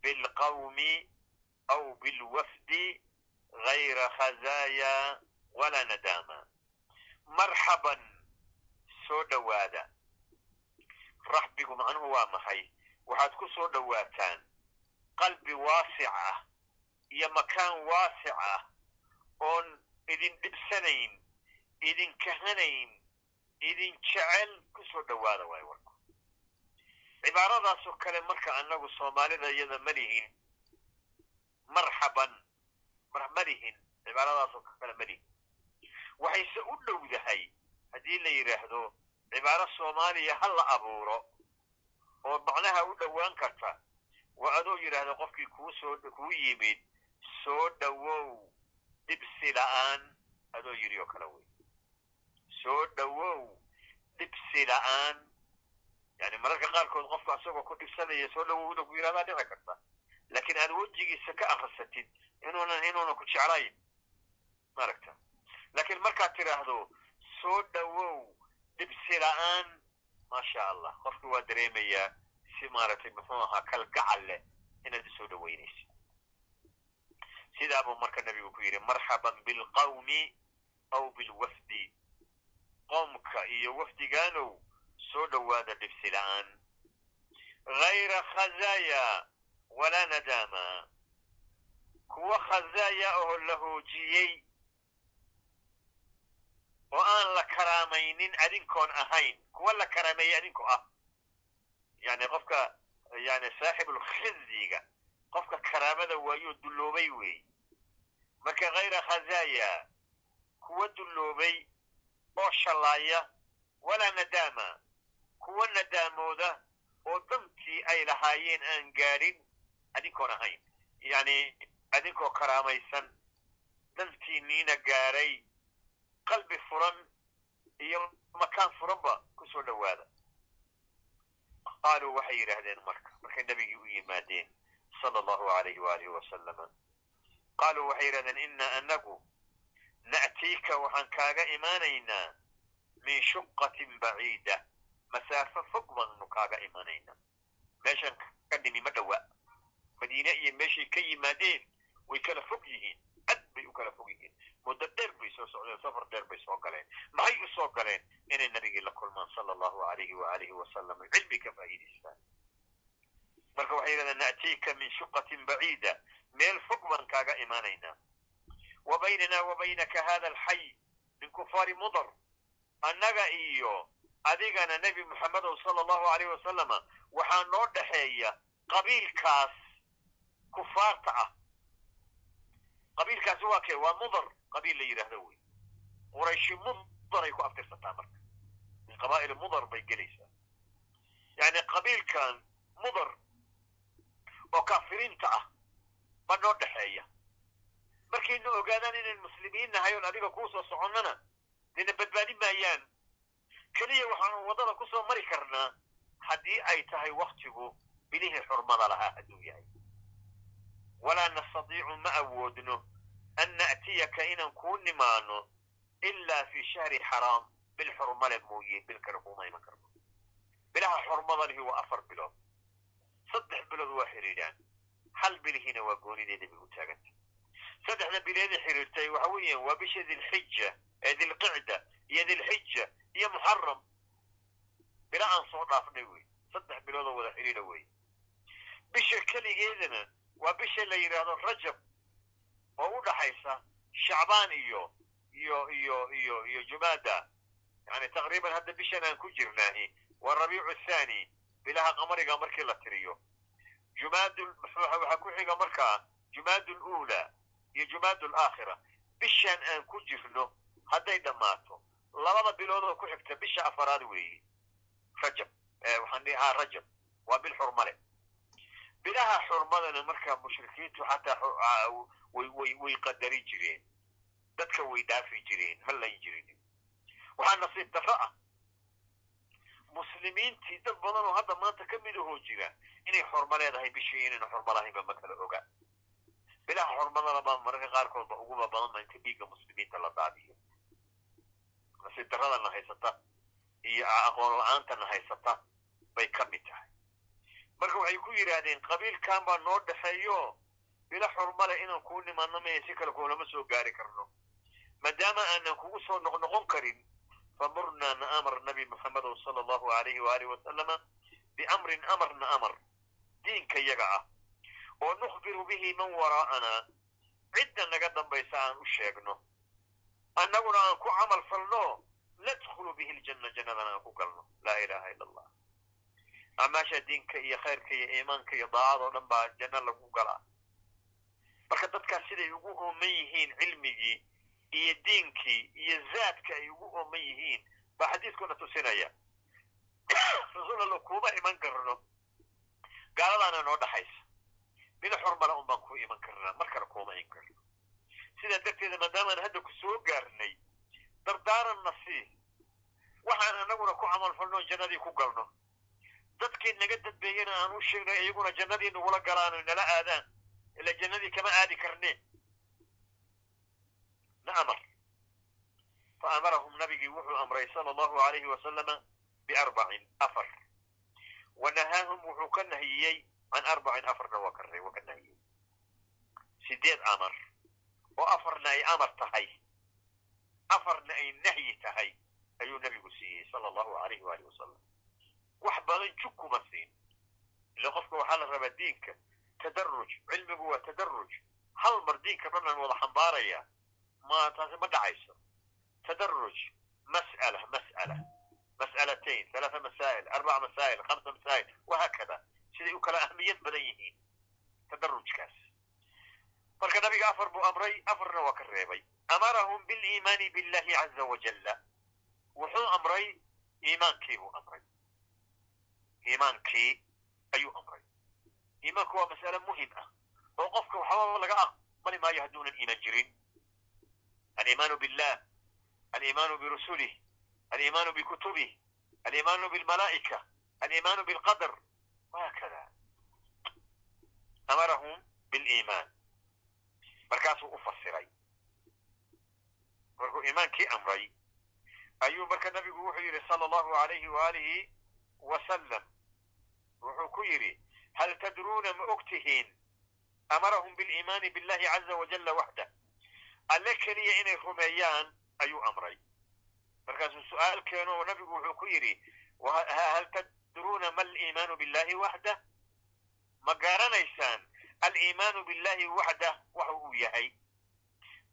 bilqawmi aw bilwafdi gayra khazaaya walaa nadaama marxaban soo dhowaada. Raxbigu macnuhu waa maxay? Waxaad ku soo dhowaataan qalbi waasic ah iyo makaan waasic ah oon idin dhibsanayn idin kahanayn idin jecel ku soo dhowaada waay warku. Cibaaradaasoo kale marka annagu soomaalida iyada ma lihin marxaban ma lihin cibaaradaasoo kale ma lihin. Waxayse u dhowdahay haddii la yidhaahdo cibaaro soomaaliya ha la abuuro oo macnaha u dhowaan karta waa adoo yidhaahda qofkii kuu soo kuu yimid soo dhowow dhibsi la'aan adoo yidhi oo kale wey. Soo dhowow dhibsi la'aan yani mararka qaarkood qofka asagoo ku dhibsanaya soo dhowowna ku yidhahdaa dhici karta. Laakiin aad wejigiisa ka akrisatid inuunan inuuna ku jeclayn maaragta. Laakiin markaad tidhaahdo soo dhowow dhibsi la'aan maasha allah qofki waa dareemayaa si maaragtay muxuu ahaa kalgacal leh inaad isoo dhoweynaysid sidaabuu marka nebigu ku yidhi marxaban bilqawmi aw bilwafdi qoomka iyo wafdigaanow soo dhowaada dhibsi la'aan. Hayra khazaaya walaa nadaama. Kuwa khazaaya oo la hoojiyey oo aan la karaamaynin adinkoon ahayn kuwa la karaameeyey adinko ah yani qofka yani saaxibulkhizyiga qofka karaamada waayoo dulloobay weey marka hayra khazaaya kuwa dulloobay oo shallaaya walaa nadaama kuwa nadaamooda oo dantii ay lahaayeen aan gaadhin adinkoon ahayn. Yani adinkoo karaamaysan dantiiniina gaaray qalbi furan iyo makaan furanba ku soo dhowaada. Qaaluu waxay yidhaahdeen marka markay nebigii u yimaadeen sala allahu alayhi waalihi wasalama qaaluu waxay yidhahdeen inna anagu na'tiika waxaan kaaga imaanaynaa min shuqatin baciida masaafo fog baanu kaaga imanaynaa meeshan ka dhimi ma dhowa madiine iyo meeshay ka yimaadeen way kala fog yihiin ad bay u kala fog yihiin muddo dheer bay soo socdeen safar dheer bay soo galeen maxay u soo galeen inay nabigii la kulmaan sala allahu alayhi waalihi wasalam cilmi ka faa'iidaystaan marka waxay yidhahdeen na'tiika min shuqatin baciida meel fog baan kaaga imaanaynaa wa baynana wa baynaka hada alxay min kufaari mudar annaga iyo adigana nebi moxamedow sala allahu alayh wasalama waxaa noo dhexeeya qabiilkaas kufaarta ah qabiilkaasi waa kee waa mudar qabiil la yidhaahdo wey qurayshi mudaray ku aftirsataa marka min qabaa'il mudar bay gelaysaa yani qabiilkan mudar oo kaafiriinta ah ba noo dhexeeya. Markayna ogaadaan inayn muslimiin nahay oon adiga kuu soo soconnana dena badbaadin maayaan. Keliya waxaanu waddada ku soo mari karnaa haddii ay tahay waktigu bilihii xurmada lahaa hadduu yahay walaa nastadiicu ma awoodno an na'tiyaka inaan kuu nimaano ilaa fi shahri xaraam bil xurmale mooye bil kale kuuma iman karno. Bilaha xurmada lihi waa afar bilood. Saddex bilood waa xidhiidhaan hal bilihiina waa goonideeda bay u taaganta saddexda bileeda xidhiirtay waxa weeyaan waa bisha dilxija ee dilqicda iyo dilxija iyo muxaram bila aan soo dhaafnay wey saddex biloodoo wada xidhiidha wey bisha keligeedana waa bisha la yidhaahdo rajab oo u dhaxaysa shacbaan iyo iyo iyo iyo iyo jumaada yani taqriiban hadda bishan aan ku jirnaahi waa rabiicu thani bilaha qamariga markii la tiriyo waxaa ku xiga markaa jumaad lula iyo jumaad alaakhira bishan aan ku jirno hadday dhammaato labada bilood oo ku xigta bisha afaraad weeye rajab waxaan dhihi haa rajab. Waa bil xurmale. Bilaha xurmadana markaa mushrikiintu xataa way qadari jireen. Dadka way dhaafi jireen ma layn jirin waxaa nasiib darro ah. Muslimiintii dad badan oo hadda maanta ka mid ahoo jira inay xormo leedahay bishii inayna xormo lahaynba ma kala oga. Bilaha xormadana baa mararka qaarkoodba uguba badan ba inta dhiigga muslimiinta la daadiyo nasiib darradana haysata iyo aqoon la'aantana haysata bay ka mid tahay. Marka waxay ku yidhaahdeen qabiilkan baa noo dhexeeyo bila xurmale inaan kuu nimaano maya si kale kuulama soo gaari karno. Maadaama aanan kugu soo noqnoqon karin famurnaa na amar nabi moxamedow sala allahu alayhi waalihi wasalama biamrin amarna amar diinka yaga ah oo nukhbiru bihi man waraa'anaa cidda naga dambaysa aan u sheegno. Annaguna aan ku camal falno nadkhulu bihi ljanna jannadana aan ku galno. Laa ilaha ila allah acmaasha diinka iyo khayrka iyo iimaanka iyo daacadoo dhan baa janno lagu galaa marka dadkaas siday ugu ooman yihiin cilmigii iyo diinkii iyo zaadka ay ugu ooman yihiin baa xadiiskuna tusinaya. Rasuul alla kuuma iman karno gaaladaana noo dhaxaysa. Bila xurmala un baan ku iman karnaa mar kale kuuma in karno sidaa darteeda maadaamaan hadda ku soo gaarnay dardaaranna sii waxaan anaguna ku camalfalno jannadii ku galno. Dadkii naga dadbeeyana aan u sheegnay iyaguna jannadii nagula galaano nala aadaan ila jannadii kama aadi karneen na amar. Fa amarahum nabigii wuxuu amray sala allahu alayhi wasalama biarbacin afar wa nahaahum wuxuu ka nahiyey can arbacin afarna waa ka waa ka nahiyey sideed amar oo afarna ay amar tahay afarna ay nahyi tahay ayuu nabigu siiyey sala allahu alayhi waalihi wasalam wax badan jug kuma siin ila qofka waxaa la rabaa diinka tadaruj cilmigu waa tadaruj hal mar diinka dhan aan wada xambaaraya ma taasi ma dhacayso tadaruj mas'ala mas'ala mas'alatayn ثلاثة مسائل أربع مسائل خمسة مسائل وهكذا siday u kala ahmiyad badan yihiin tadarujkaas marka nabiga afar buu amray afarna waa ka reebay amarahum biliimaani billahi caza wajalla wuxuu amray iimaankii buu amray iimaankii ayuu amray iimaanku waa mas'ale muhim ah oo qofka waxbaba laga aqbali maayo hadduunan iimaan jirin aliimaanu billah aliimaanu birusulih aliimaanu bikutubih aliimaanu bilmalaa'ika aliimaanu bilqadar وهكذا أمرهم بالإيمان مركاسو أفسري مركو إيمان كي أمري أيو مركا النبي وحي صلى الله عليه وآله وسلم وحو كيري هل تدرون مؤكتهين أمرهم بالإيمان بالله عز وجل وحده markaasuu su'aal keeno oo nabigu wuxuu ku yidhi hal tadruuna ma aliimaanu billahi waxda ma garanaysaan aliimaanu billahi waxda wax uu yahay.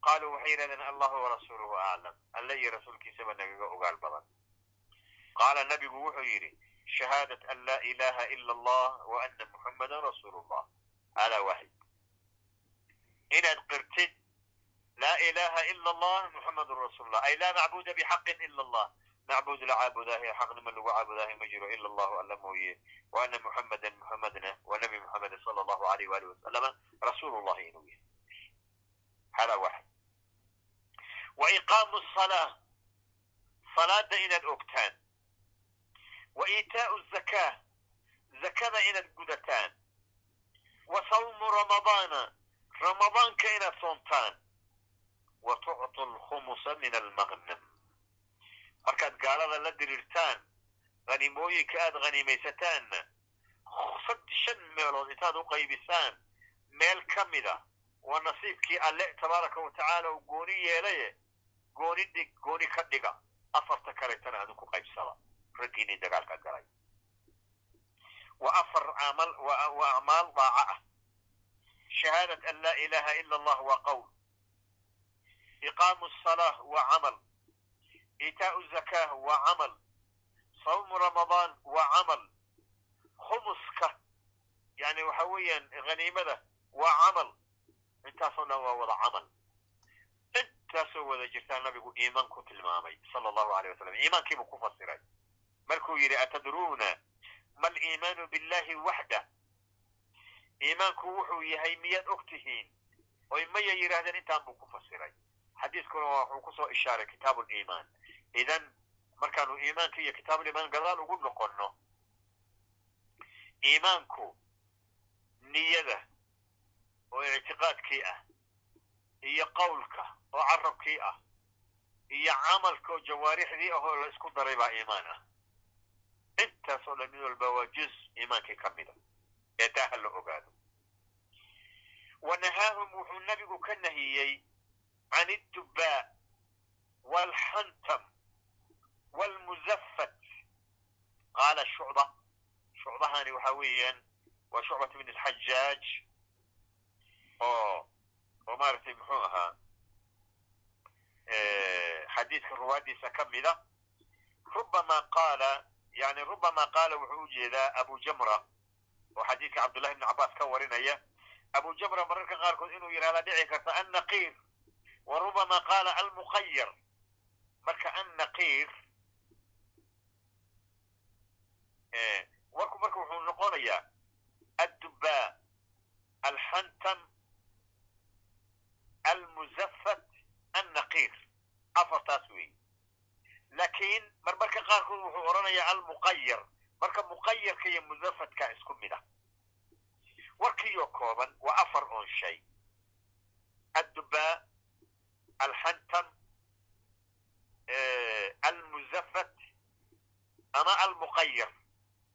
Qaaluu waxay yidhahdeen allahu warasuuluhu aclam alla iyo rasuulkiisaba nagaga ogaal badan. Qaala nabigu wuxuu yidhi shahaadat an laa ilaha ila allah wa ana muxammadan rasuulu llah haadaa waaxid inaad qirtid لا إله إلا الله محمد رسول الله أي لا معبود بحق إلا الله معبود لعابده حق من لو عابده مجرو إلا الله ألا وأن محمدا محمدنا ونبي محمد صلى الله عليه وآله وسلم رسول الله إنويه هذا واحد وإقام الصلاة صلاة إلى الأكتان وإيتاء الزكاة زكاة إلى الجدتان وصوم رمضان رمضان كإلى صنتان wa tuctu lkhumusa min almaqnam markaad gaalada la dirirtaan hanimooyinka aad khanimaysataanna shan meelood intaad u qaybisaan meel ka mida wa nasiibkii alle tabaaraka watacaala uu gooni yeelaye gooni dhig gooni ka dhiga afarta kaleetana aadu ku qaybsada raggiinii dagaalka galay wa afar amaal daaca ah shahaadat an laa ilaaha ila allah waa qowl iqaamu asalaa waa camal iitaau zakaa waa camal sawmu ramadaan waa camal khumuska yani waxa weeyaan haniimada waa camal intaasoo dhan waa wada camal intaasoo wada jirtaa nabigu iimaan ku tilmaamay sala allahu aleyh wasalam iimaankiibuu ku fasiray markuu yidhi atadruuna ma aliimaanu billahi waxda iimaanku wuxuu yahay miyaad og tihiin oy maya yidhaahdeen intaan buu ku fasiray xadiiskuna wuxuu ku soo ishaaray kitaabu liimaan idan markaanu iimaanka iyo kitaabuliimaan gadaal ugu noqonno iimaanku niyada oo ictiqaadkii ah iyo qowlka oo carabkii ah iyo camalka oo jawaarixdii ah oo la isku daray baa iimaan ah. Intaas oo dhan mid walba waa juz iimaankii ka mida ee daaha la ogaado. Wa nahaahum wuxuu nabigu ka nahiyey عن الدباء والحنتم والمزفت قال الشعبة شعبة هاني وحويا وشعبة بن الحجاج أوه وما محوها اه حديث الروادي سكملة ربما قال يعني ربما قال وحوجي ذا أبو جمرة وحديث عبد الله بن عباس كورنا أبو جمرة مرة قال إنه يرى دعي كرتا wa rubama qaala almuqayar marka an naqiir warku marka wuxuu noqonayaa addubaa alxantan almuzafat annaqiir afartaas weey laakiin marmarka qaarkood wuxuu odhanayaa almuqayar marka muqayarka iyo muzafatkaa isku mid ah warkiioo kooban waa afar oon alxantam almuzafat ama almuqayar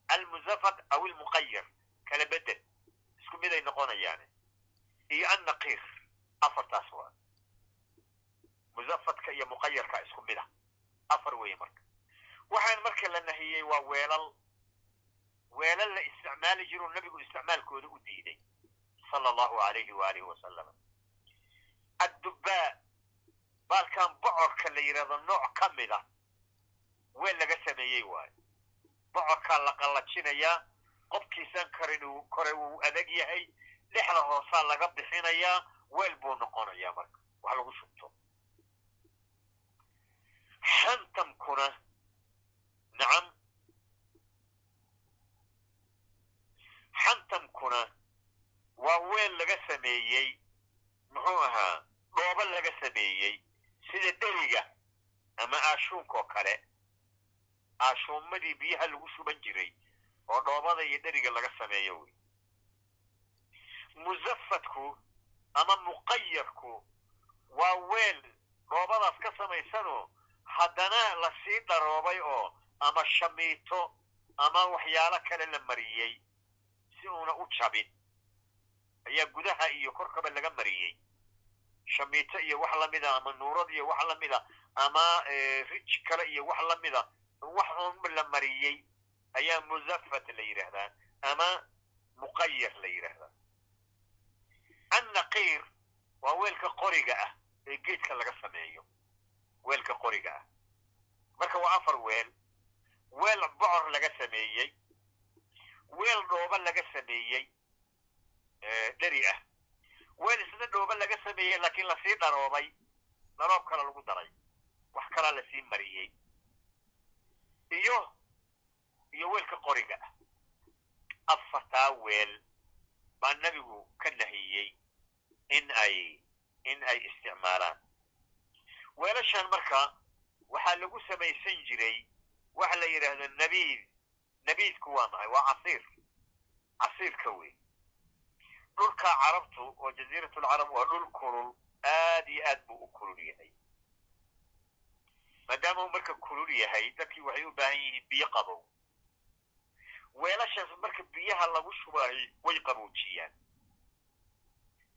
almuzafat aw almuqayar kala bedel isku mid ay noqonayaan iyo annaqiir afartaas waa muzafatka iyo muqayarka isku mid afar weeye marka waxaan marka la nahiyey waa weelal weelal la isticmaali jiroo nebigu isticmaalkooda u diiday sala allahu alayhi waalihi wasalam addubbaa baalkan bocorka la yidhahdo nooc ka mid a weel laga sameeyey waayo bocorkaa la qallajinayaa qofkiisan karin uu kore uu adag yahay dhexda hoosaa laga bixinayaa weel buu noqonayaa marka wax lagu shubto. Xantamkuna nacam xantamkuna waa weel laga sameeyey muxuu ahaa dhoobo laga sameeyey sida deriga ama aashuunkoo kale aashuumadii biyaha lagu shuban jiray oo dhoobada iyo dheriga laga sameeyo wey musafadku ama muqayarku waa weel dhoobadaas ka samaysanoo haddana la sii dharoobay oo ama shamiito ama waxyaalo kale la mariyey si uuna u jabin. Ayaa gudaha iyo korkaba laga mariyey shamiito iyo wax lamida ama nuurad iyo wax lamida ama rij kale iyo wax lamida wax un la mariyey ayaa musafat la yidhaahdaa ama muqayar la yidhaahdaa annaqiir waa weelka qoriga ah ee geedka laga sameeyo weelka qoriga ah. Marka waa afar weel weel bocor laga sameeyey weel dhooba laga sameeyey dheri ah weel isna dhooba laga sameeyey laakiin la sii dharoobay dharoob kale lagu daray wax kalaa la sii mariyey iyo iyo weelka qoriga afartaa weel baa nebigu ka nahiyey in ay in ay isticmaalaan weelashan marka waxaa lagu samaysan jiray waxa la yidhaahdo nabiid nabiidku waa maxay waa casiir casiirka wey dhulka carabtu oo jaziiratulcarab waa dhul kulul aad iyo aad buu u kulul yahay. Maadaama uu marka kulul yahay dadkii waxay u baahan yihiin biyo qabow. Weelashaas marka biyaha lagu shubaayay way qaboojiyaan.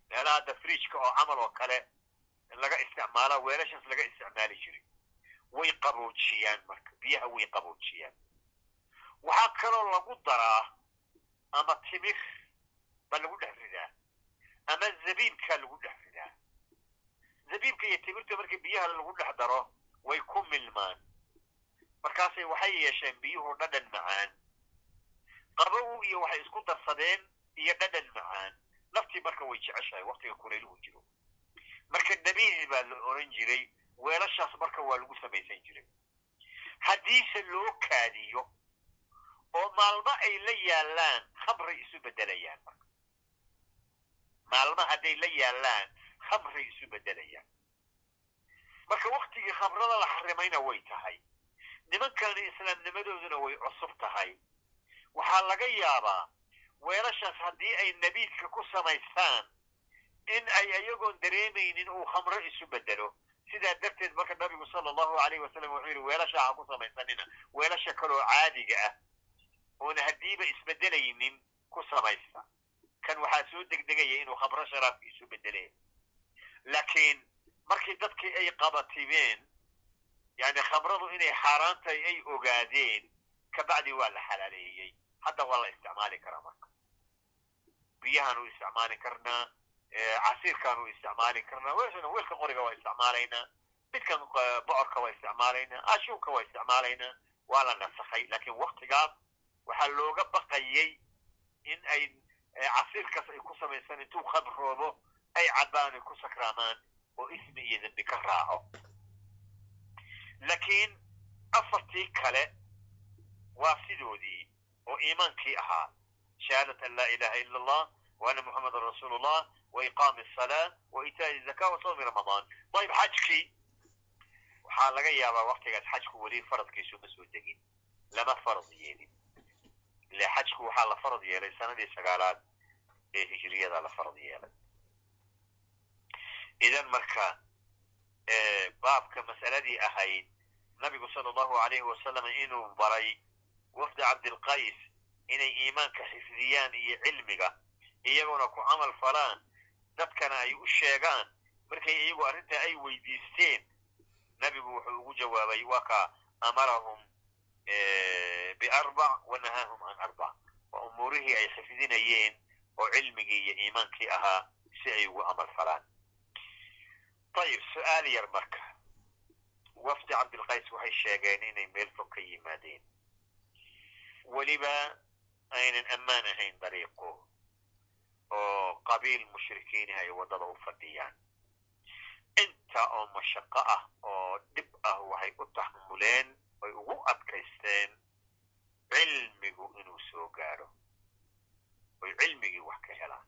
Meelaha hadda frijka oo camal oo kale laga isticmaala weelashaas laga isticmaali jiray. Way qaboojiyaan marka biyaha way qaboojiyaan. Waxaa kaloo lagu daraa ama timir baa lagu dhex ama zabiibkaa lagu dhex ridaa zabiibka iyo timirta marka biyaha lagu dhex daro way ku milmaan. Markaasay waxay yeesheen biyuhu dhadhan macaan. Qabow iyo waxay isku darsadeen iyo dhadhan macaan. Laftii marka way jeceshahay waktiga kulayluhu jiro. Marka nabiidi baa la oran jiray weelashaas marka waa lagu samaysan jiray. Haddiise loo kaadiyo oo maalmo ay la yaallaan khamray isu beddelayaan marka maalmo hadday la yaallaan khamray isu beddelayaan marka waktigii khamrada la xarimayna way tahay. Nimankana islaamnimadooduna way cusub tahay. Waxaa laga yaabaa weelashaas haddii ay nabiidka ku samaystaan in ay ayagoon dareemaynin uu khamro isu bedelo sidaa darteed marka nabigu sala allahu alayh wasalam wuxuu yidhi weelasha ha ku samaysanina weelasha kaloo caadiga ah. Oona haddiiba isbedelaynin ku samaysta kan waxaa soo degdegaya inuu khamro sharaabka isu bedele laakiin markii dadkii ay qabatibeen yani khamradu inay xaaraan ay ogaadeen kabacdi waa la xalaaleeyey hadda waa la isticmaali karaa marka. Biyahaanu isticmaali karnaa casiirkaanu isticmaali karnaa weelka qoriga waa isticmaalaynaa midkan bocorka waa isticmaalaynaa ashuunka waa isticmaalaynaa waa la nasakhay. Laakiin waktigaas waxaa looga baqayay in ay casiirkaas ay ku samaysan intuu khamroobo ay cabbaan ku sakraamaan oo ismi iyo dembi ka raaco. Laakiin afartii kale waa sidoodii oo iimaankii ahaa. Shahaadat an laa ilaha ila allah wa anna muxamadan rasuulu llah wa iqaami asalaa wa itaa'i zaka wa sawmi ramadaan. Dayib xajkii. Waxaa laga yaabaa waktigaas xajku weli faradkiisu ma soo degin lama farad yeelin ile xajku waxaa la farad yeelay sanadii sagaalaad ee hijriyada la farad yeelay. Idan marka baabka masaladii ahayd nabigu sala allahu alayhi wasalam inuu baray wafdi cabdilqays inay iimaanka xifdiyaan iyo cilmiga iyaguna ku camal falaan dadkana ay u sheegaan markay iyagu arrintaa ay weydiisteen nabigu wuxuu ugu jawaabay waa ka amarahum biarbac wa nahaahum can arbac waa umuurihii ay xifdinayeen oo cilmigii iyo iimaankii ahaa si ay ugu amal falaan ayib su'aal yar marka wafdi cabdilqays waxay sheegeen inay meel fog ka yimaadeen weliba aynan ammaan ahayn dariiqo oo qabiil mushrikiinah ay waddada u fadhiyaan inta oo mashaqo ah oo dhib ah waxay u taxamuleen oy ugu adkaysteen cilmigu inuu soo gaadho oy cilmigii wax ka helaan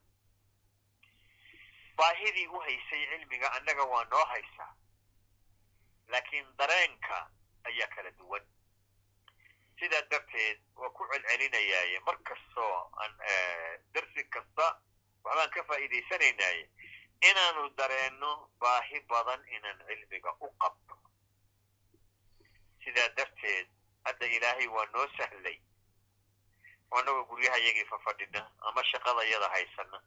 baahidii u haysay cilmiga annaga waa noo haysaa laakiin dareenka ayaa kala duwan sidaa darteed waa ku celcelinayaaye mar kastoo aan darsi kasta waxbaan ka faa'iidaysanaynaye inaanu dareenno baahi badan inaan cilmiga u qabno sidaa darteed hadda ilaahay waa noo sahlay. Annagoo guryahayagii fafadhina ama shaqadayada haysana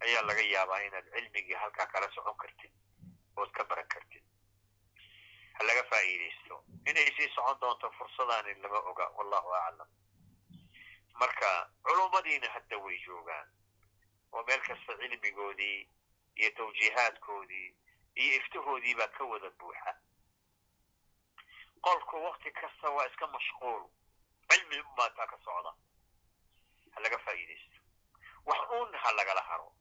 ayaa laga yaabaa inaad cilmigii halkaa kala socon kartid ood ka baran kartid. Ha laga faa'iidaysto. Inay sii socon doonto fursadaani lama oga wallahu aclam. Marka culummadiina hadda way joogaan. Oo meel kasta cilmigoodii iyo tawjiihaadkoodii iyo iftahoodii baa ka wada buuxa qolku wakti kasta waa iska mashquul. Cilmi unbaataa ka socda. Ha laga faa'iidaysto. Wax uun ha lagala haro.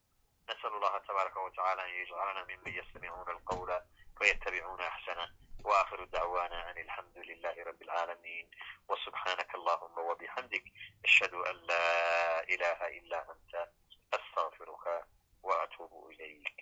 Nasal allaha tabaaraka wa tacala an yajcalana miman yastamicuuna alqawla faytabicuuna axsana waakhiru dacwana an alxamdu lilahi rabi alcaalamiin wasubxaanaka allahuma wabixamdik ashhadu an laa ilaha ila anta astaqfiruka waatuubu ilayk.